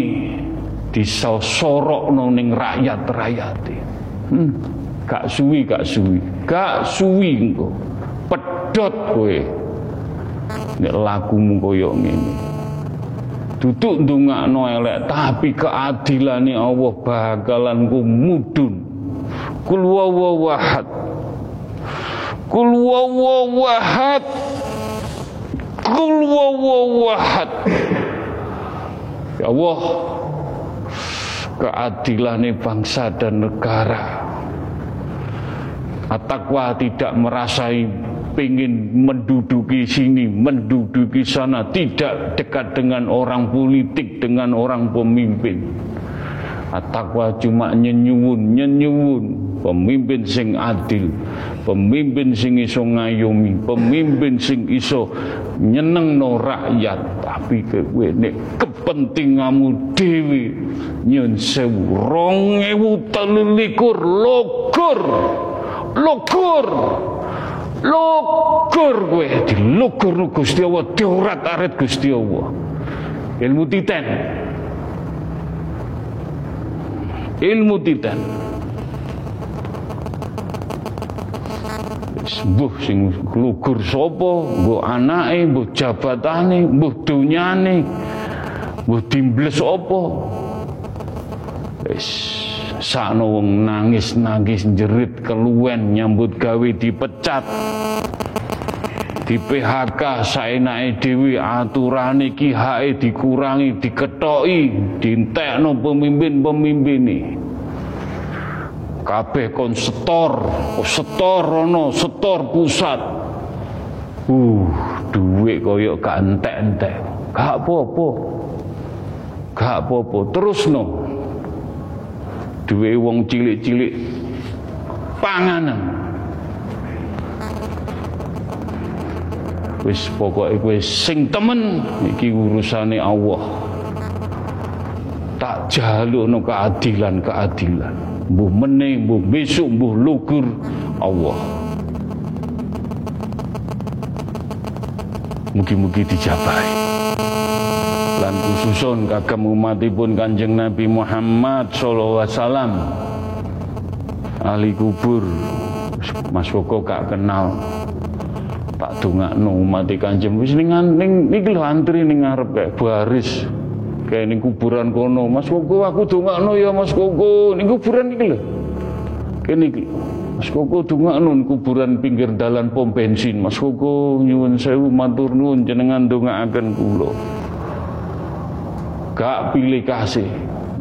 disosorok no ning rakyat-rakyat. Hmm, gak suwi, gak suwi, gak suwi engko. Pedot kowe. Nek lakumu koyo ngene duduk ndongakno elek tapi keadilane Allah bakalan ku mudun kul wawahad kul kul ya Allah keadilane bangsa dan negara. Atakwa tidak merasai pengen menduduki sini, menduduki sana, tidak dekat dengan orang politik, dengan orang pemimpin. Atakwa cuma nyenyuwun, nyenyuwun, pemimpin sing adil, pemimpin sing iso ngayomi, pemimpin sing iso nyeneng no rakyat, tapi kowe nek kepentinganmu dewi nyun sewu rong ewu likur Lugur kowe dilugur Gusti Allah, diorat-arit Gusti Allah. Ilmu titen. Ilmu titen. Mbuh sing lugur sapa, mbuh anake, mbuh jabatane, mbuh dunyane, mbuh dimbles apa. Wis sakno wong nangis-nangis jerit keluwen nyambut gawe dipecat. Di PHK saenake dhewe aturane iki hake dikurangi diketoki dintekno pemimpin-pemimpin kabeh kon setor setor rono setor pusat. Uh duit koyo gak entek-entek. Gak apa-apa. Gak apa-apa. Terus no duwe wong cilik-cilik panganan. Wis pokoke kowe sing temen iki urusane Allah. Tak jalukno keadilan keadilan mbuh meneh mbuh besok mbuh lugur Allah. Mugi-mugi dijabahi lan khususun kagem umatipun Kanjeng Nabi Muhammad sallallahu alaihi wasallam. Ahli kubur Mas Koko gak kenal. Tak dongakno umat Kanjeng. Wis ning ning niki lho antri ning ngarep kayak baris. Kayak ning kuburan kono. Mas Koko aku dongakno ya Mas Koko ning kuburan iki lho. Kene iki Mas Koko dongakno kuburan pinggir dalan pom bensin. Mas Koko nyuwun sewu matur nuwun jenengan dongaaken kula gak pilih kasih.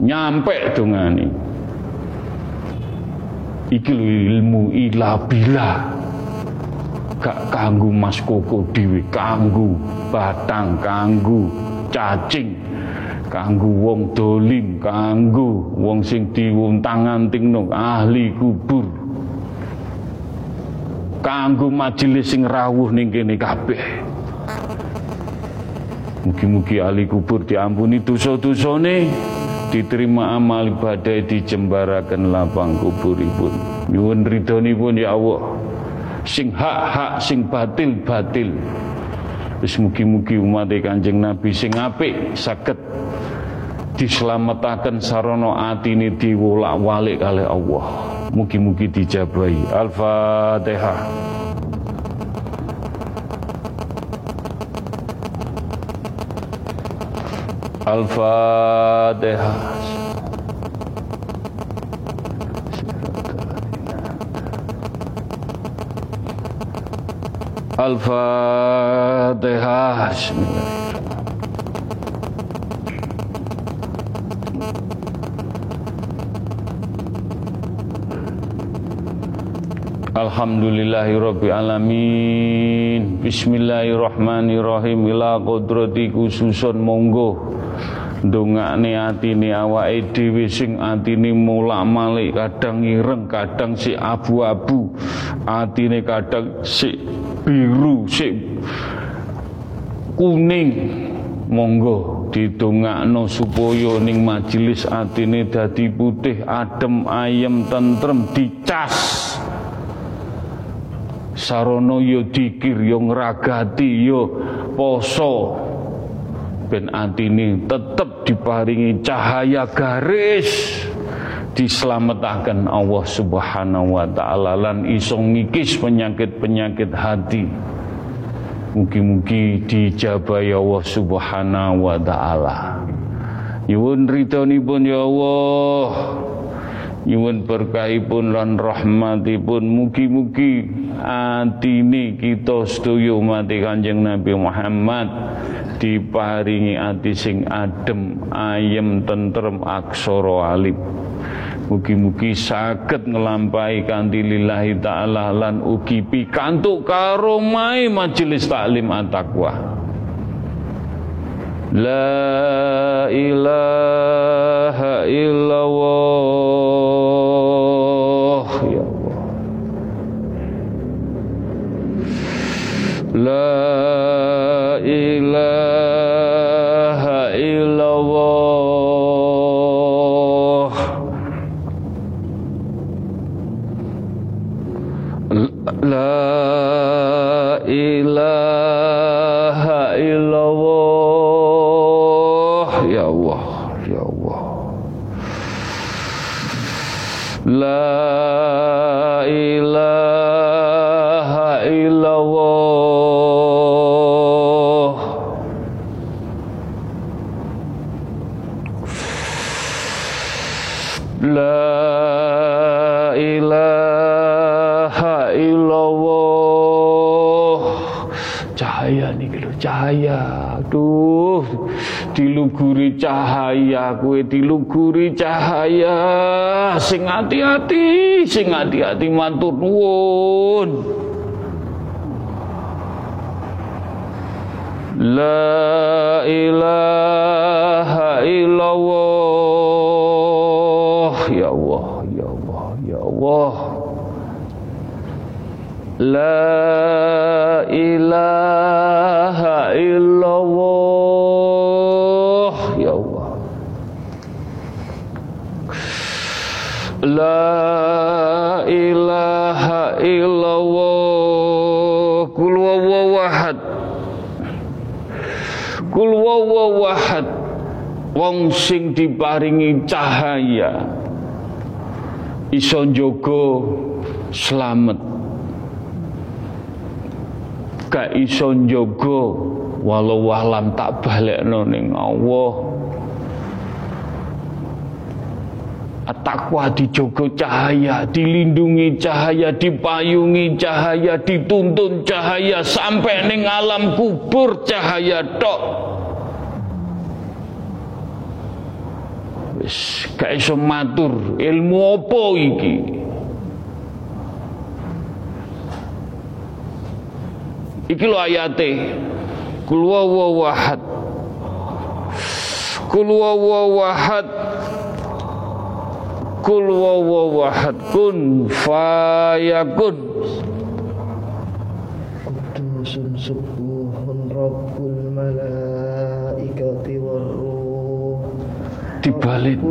Nyampe dongani. Iki ilmu ila bila. Gak kanggu Mas Koko dhewe kanggu batang kanggu cacing kanggu wong dolim kanggu wong sing diuntang-antingno ahli kubur. Kanggo majelis sing rawuh ning kene kabeh Mugi-mugi ahli kubur diampuni dosa-dosane. Diterima amal ibadah dijembaraken lapang kuburipun. Nyuwun ridhonipun ya Allah. Sing hak-hak sing batil-batil. Wis mugi-mugi umat Kanjeng Nabi sing apik saged dislametaken sarana atine diwolak-walik kalih Allah. Mugi-mugi dijabahi. Al-fatihah Al-Fatihah Al-Fatihah Alhamdulillahirabbil alamin Bismillahirrahmanirrahim. Ila qudrati khususun. Monggo ndongakne atine awake dhewe sing atine mulak-malik kadang ireng kadang si abu-abu. Atine kadang si biru si kuning. Monggo didongakno supaya ning majelis atine dadi putih adem ayem tentrem dicas. Sarono yo dikir yo ngragati yo poso ben atine tetep diparingi cahaya garis diselamatkan Allah Subhanahu wa taala lan iso ngikis penyakit-penyakit hati Mugi-mugi dijabahi Allah Subhanahu wa taala. Nyuwun ridhonipun ya Allah. Nyuwun berkahipun lan rahmatipun mugi-mugi atine kita sedaya umat Kanjeng Nabi Muhammad diparingi ati sing adem, ayem, tentrem, aksara alif. Mugi-mugi saged nglampahi kanthi lillahi taala lan ugi pikantuk karomai majelis taklim at-taqwa. La ilaha illallah ya Allah. La ilaha La Diluguri cahaya Kue diluguri cahaya. Sing hati-hati Sing hati-hati matur nuwun. La ilaha illallah. Ya Allah Ya Allah Ya Allah. La ilaha illallah Ya Allah La ilaha illallah. Kul wawawahad Kul wawawahad wong sing diparingi cahaya. Iso njogo slamet gak iso njogo walau walam tak balekno ning Allah takwa dijogo cahaya, dilindungi cahaya, dipayungi cahaya, dituntun cahaya sampai ning alam kubur cahaya tok. Wis gak iso matur ilmu apa iki? Iki lo ayate. Kul wahad. Kul wahad kul wawahad kun fayakun. Kudusun subuhun Rabbul malaikati warruh Dibalik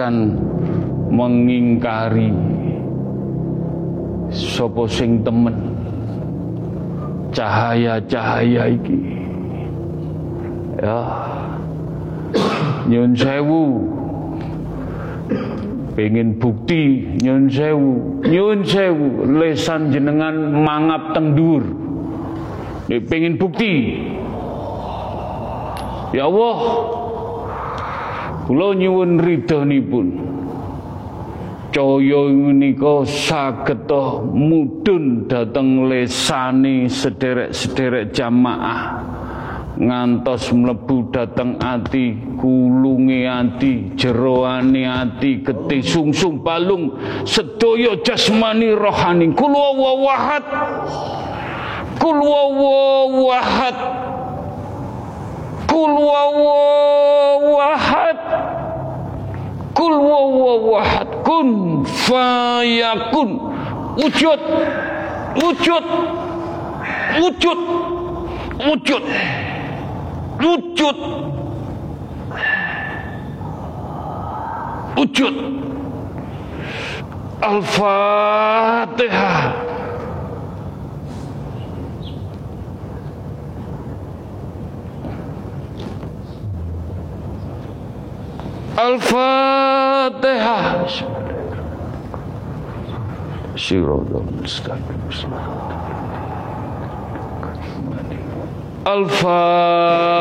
akan mengingkari sapa sing temen. Cahaya-cahaya iki. Ya. Nyun sewu. Pengen bukti nyun sewu. Nyun sewu. Lesan jenengan mangap tengdur pengen bukti. Ya Allah Kula nyuwun ridhonipun. Caya menika saged mudhun dhateng lesane sederek-sederek jamaah. Ngantos mlebu dhateng ati kulunge ati jeroane ati getih sungsung balung sedaya jasmani rohani. Kul wahad kul wahad Kul wawahad Kul ahad kun fayakun wujud wujud wujud wujud wujud. Wujud. Al-Fatihah Al-Fatihah Al-Fatihah. Al-Fatihah.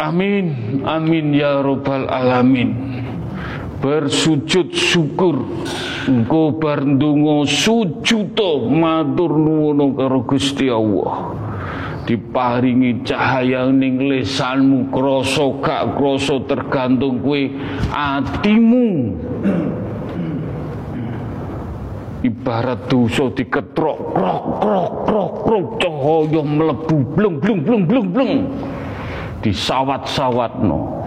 Amin, amin ya robbal alamin. Bersujud syukur engko bar sujuto matur nuwun karo Gusti Allah diparingi cahaya ning lesanmu. Krasa gak krasa tergantung kowe atimu. Ibarat dosa diketrok krok krok krok krok cahaya mlebu blung blung blung blung blung disawat-sawatno.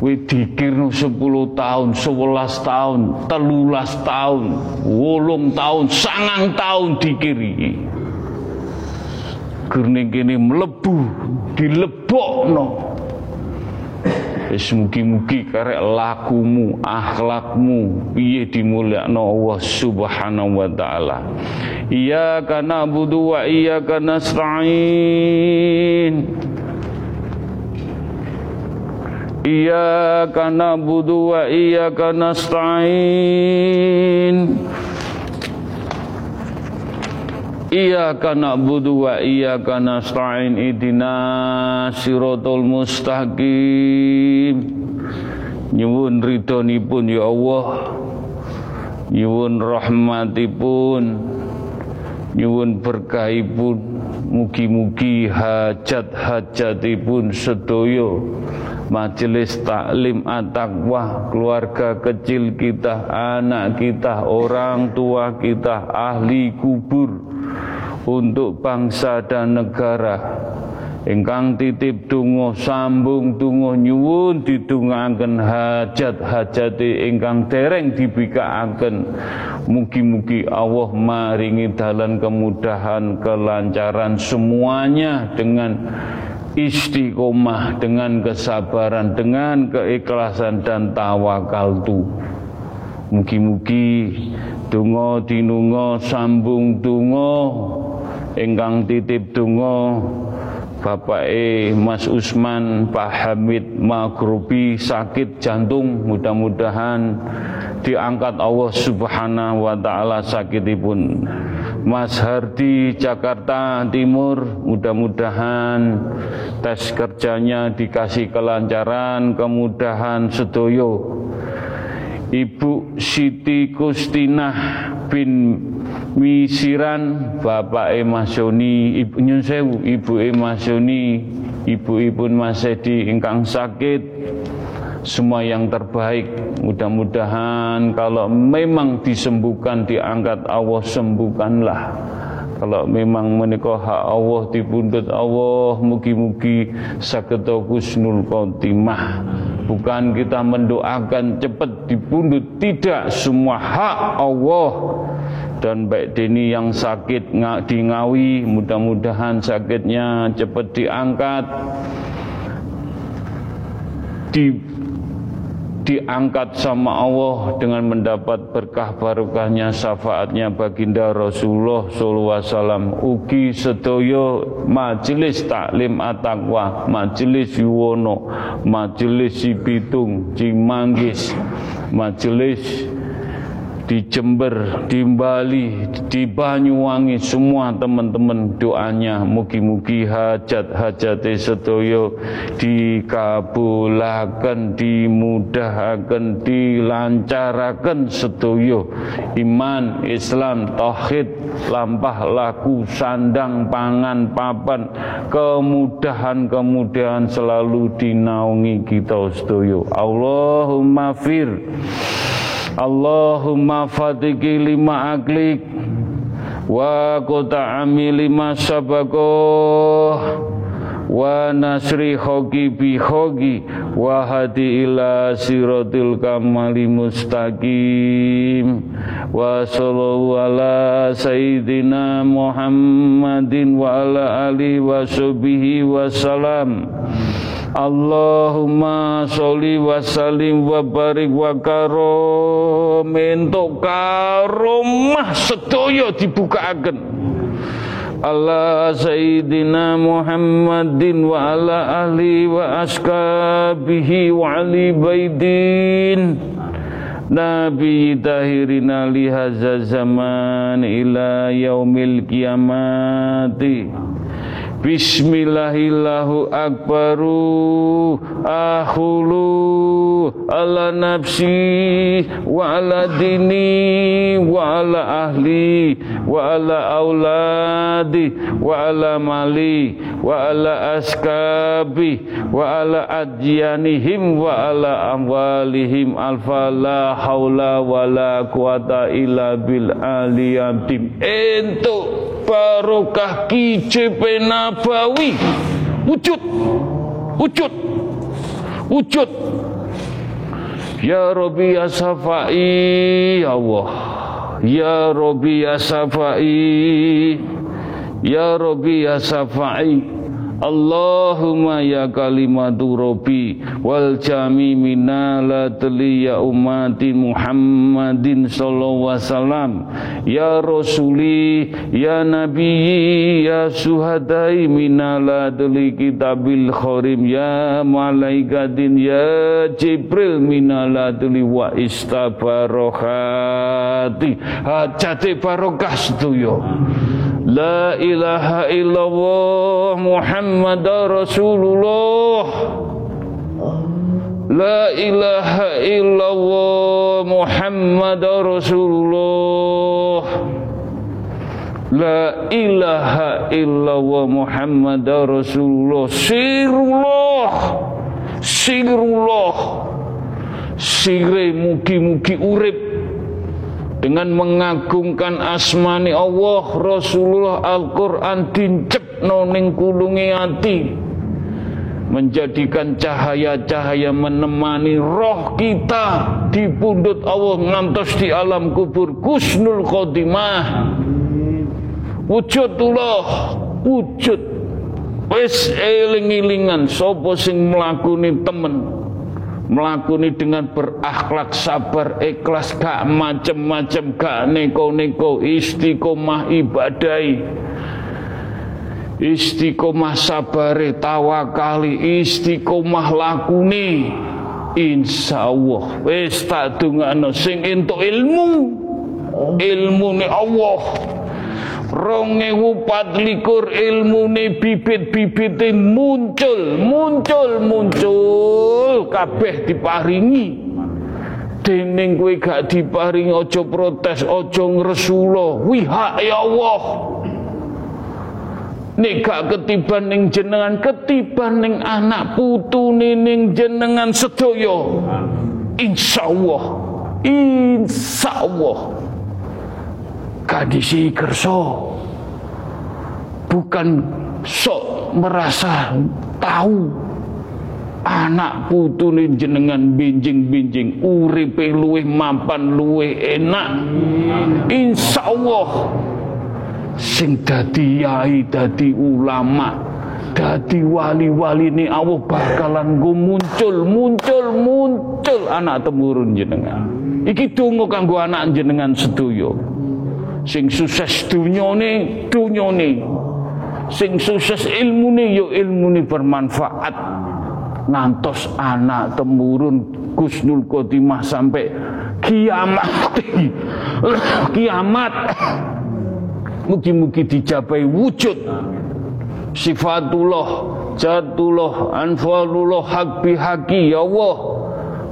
Kowe dikirno 10 tahun, 11 tahun, 13 tahun, 8 tahun, sangang tahun dikiri. Gerning kene mlebu dilebokno. Wis mugi-mugi karek lakumu, akhlakmu piye dimulyakno Allah Subhanahu wa taala. Iyyaka na'budu wa iyyaka nasta'in. Iyyaka na'budu wa iyyaka nasta'in Iyyaka na'budu wa iyyaka nasta'in idina siratal mustaqim. Nyuwun ridhonipun ya Allah. Nyuwun rahmatipun. Nyuwun berkahipun Mugi-mugi hajat-hajatipun sedoyo Majelis taklim at-taqwa Keluarga kecil kita Anak kita, orang tua kita Ahli kubur Untuk bangsa dan negara ingkang titip tungo sambung tungo nyuwun didungaken hajat-hajate ingkang dereng dibikaaken. Mugi-mugi Allah maringi dalan kemudahan kelancaran semuanya dengan istiqomah dengan kesabaran dengan keikhlasan dan tawakal tu. Mugi-mugi tungo dinungo sambung tungo ingkang titip tungo Bapak E Mas Usman Pak Hamid Magrubi sakit jantung mudah-mudahan diangkat Allah Subhanahu wa taala sakitipun. Mas Hardi Jakarta Timur mudah-mudahan tes kerjanya dikasih kelancaran kemudahan sedoyo Ibu Siti Kustinah bin Misiran Bapak Emasoni Ibu Nyunsewu Ibu Emasoni Ibu Ibu Mas Edi ingkang sakit. Semua yang terbaik. Mudah-mudahan kalau memang disembuhkan diangkat Allah sembuhkanlah. Kalau memang menikah hak Allah dipundut Allah mugi-mugi saged husnul khotimah Bukan kita mendoakan cepat dipundut. Tidak semua hak Allah. Dan baik Deni yang sakit di Ngawi Mudah-mudahan sakitnya cepat diangkat. Di diangkat sama Allah dengan mendapat berkah barokahnya syafaatnya baginda Rasulullah sallallahu alaihi wasallam. Ugi sedoyo majelis taklim at-taqwa majelis yuwono majelis Cibitung Cimanggis majelis di Jember, di Bali, di Banyuwangi semua teman-teman doanya mugi-mugi hajat-hajat sedoyo dikabulaken, dimudahkan, dilancaraken sedoyo iman, Islam, tauhid, lampah laku, sandang, pangan, papan, kemudahan-kemudahan selalu dinaungi kita sedoyo. Allahumma fir Allahumma fatiki lima aklik wa quta'ami lima sabakoh wa nasri hoki bi hoki wa hadi ila siratil kamali mustaqim wa sallallahu ala sayyidina Muhammadin wa ala alihi wa sahbihi wa salam Allahumma sholli wa sallim wa barik wa karom. Entuk karomah sedaya dibukaaken Allah Sayyidina Muhammadin wa ala ahli wa askabihi wa ali baidin Nabi tahirina lihaza zaman ila yaumil kiamati Bismillahillahu akbaru ahulu ala nafsi wa ala dini wa ala ahli wa ala auladi wa ala mali wa ala askabi wa ala adyanihim wa ala amwalihim alfa la haula wa la quwata illa bil aliyatim entuk barokah KJP Nabawi. Wujud. Wujud. Wujud. Ya Rabbi ya Safai ya Allah. Ya Rabbi ya Safai Ya Rabbi ya Safai Allahumma ya kalimatu Rabbi wal jami minalatli ya umati Muhammadin sallallahu wasallam. Ya rasuli ya nabi ya suhadai minalatli kitabil kharim ya malaikatin ya jibril minalatli wa istabarohati. Hajate barokah setuyo La ilaha illallah Muhammad Rasulullah. La ilaha illallah Muhammad La ilaha illallah Muhammad Sirullah. Sirullah. Sire mugi-mugi urip dengan mengagungkan asmani Allah Rasulullah Al-Quran dincep noning kulungi hati menjadikan cahaya-cahaya menemani roh kita di pundut Allah ngantos di alam kubur kusnul khotimah. Wujudullah wujud. Wis eling-elingan sapa sing mlakuni temen melakoni dengan berakhlak sabar ikhlas gak macem-macem gak neko-neko istiqomah ibadai. Istiqomah sabare tawakali istiqomah lakuni insya Allah wis tak dungakno sing entuk ilmu. Ilmu ni Allah likur ilmu ni bibit-bibit muncul muncul muncul. Kabeh diparingi. Dening kowe gak diparingi aja protes aja ngresula. Wiha ya Allah. Nek gak ketiban ning jenengan ketiban ning anak putu ning jenengan sedaya. Insyaallah insyaallah kadisi kerso. Bukan sok merasa tahu. Anak putune jenengan binjing-binjing. Uripe luwih mampan luwih enak. Insyaallah sing dadi yai dadi ulama dadi wali-wali ini Allah bakalan go muncul muncul muncul. Anak temurun jenengan. Iki donga kanggo anak jenengan sedoyo sing sukses dunyane dunyane. Sing sukses ilmune yo ya ilmune bermanfaat. Ngantos anak temurun Gusnul Khotimah sampai kiamat. [LAUGHS] Kiamat. Mugi-mugi dijabai wujud. Sifatullah jatullah anfalullah hak bihaki ya Allah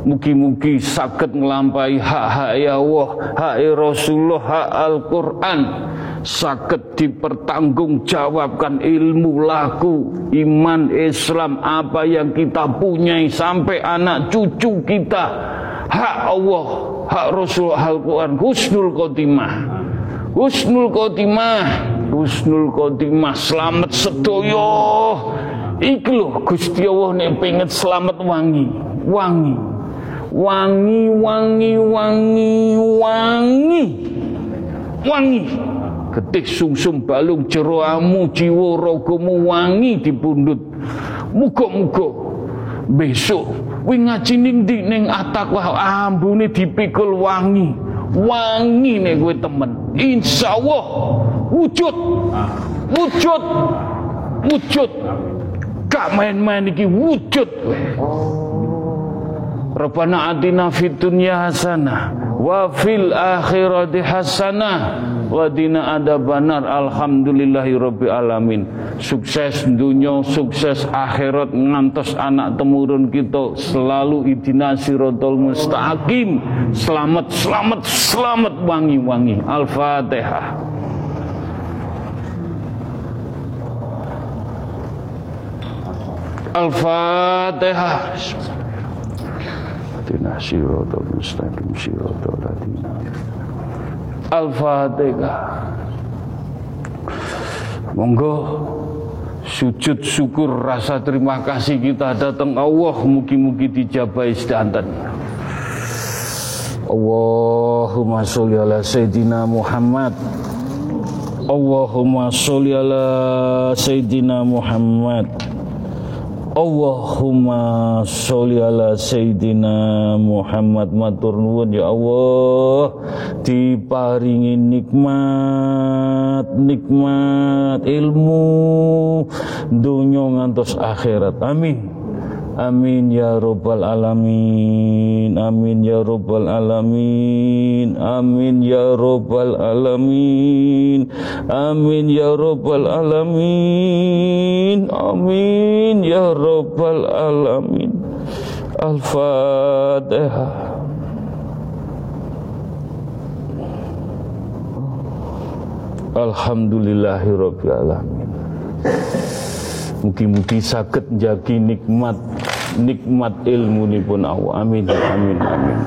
Mugi-mugi sakit ngelampai hak-hak ya Allah, hak Rasulullah, hak Al-Quran. Sakit dipertanggungjawabkan ilmu laku iman Islam apa yang kita punyai sampai anak cucu kita. Hak Allah hak Rasul Al-Quran. Husnul khotimah. Husnul khotimah. Husnul khotimah. Selamat sedoyo. Ikhlo Gusti Allah nek pengen selamat wangi. Wangi wangi wangi wangi wangi. Wangi. Getih sungsum balung jeroamu jiwa rogomu wangi di pundut. Muga-muga besok kuwi ngaji ning ndi ning atakwa ambune dipikul wangi. Wangi nek kowe temen. Insyaallah wujud. Wujud. Wujud. Gak main-main iki wujud Rabbana atina fid dunya hasanah wa fil akhirati hasanah wa dina adabanar alhamdulillahi rabbil alamin. Sukses dunia sukses akhirat. Ngantos anak temurun kita selalu idina siratal mustaqim. Selamat selamat selamat wangi-wangi. Al-fatihah. Al-Fatihah. Tina siratal mustaqim siratal ladina. Al-Fatihah. Monggo sujud syukur rasa terima kasih kita datang Allah mugi-mugi dijabai sedanten. Allahumma sholli ala sayyidina Muhammad. Allahumma sholli ala sayyidina Muhammad. Allahumma sholli ala Sayyidina Muhammad matur nuwun ya Allah. Diparingi nikmat nikmat ilmu dunya ngantos akhirat. Amin Amin ya rabbal alamin. Amin ya rabbal alamin. Amin ya rabbal alamin. Amin ya rabbal alamin. Amin ya rabbal alamin. Al-Fatihah. Alhamdulillahirabbil alamin. Mugi-mugi saged njagi nikmat nikmat ilmu pun Allah. Amin amin amin.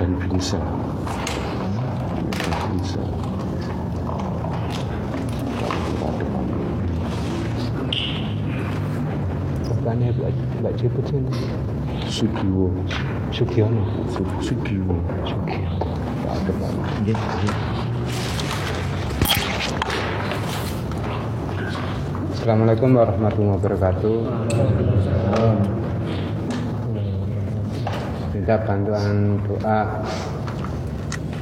dan pingsan. Pingsan. Bapaknya Mbak Jeput ini Sugiwo Sugiono Sugiwo Sugiwo Tak ada Pak Iya, iya Assalamualaikum warahmatullahi wabarakatuh. Minta bantuan doa.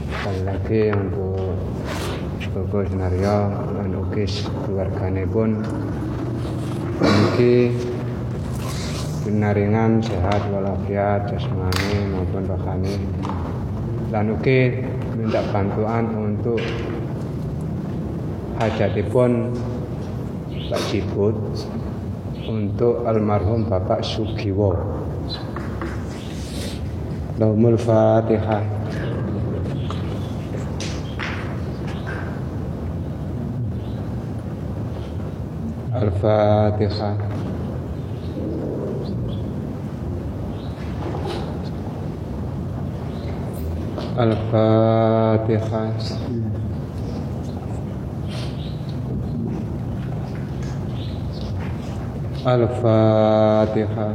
Sekali lagi untuk Bobo Senario dan Ukis keluarganya pun. Mugi pinaringan sehat walafiat jasmani maupun rohani. Dan ugi minta bantuan untuk hajatipun Pak Ciput untuk almarhum Bapak Sugiwo. Lahumul Fatihah. Al-Fatihah. Al-Fatihah. Al-Fatihah.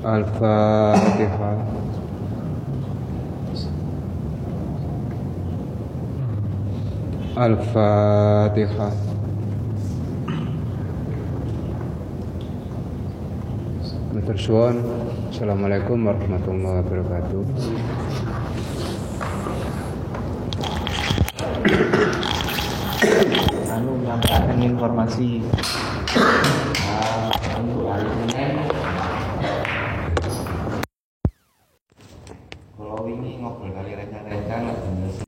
Al-Fatihah. Al-Fatihah. Matur suwun. Assalamualaikum warahmatullahi wabarakatuh. anu menyampaikan informasi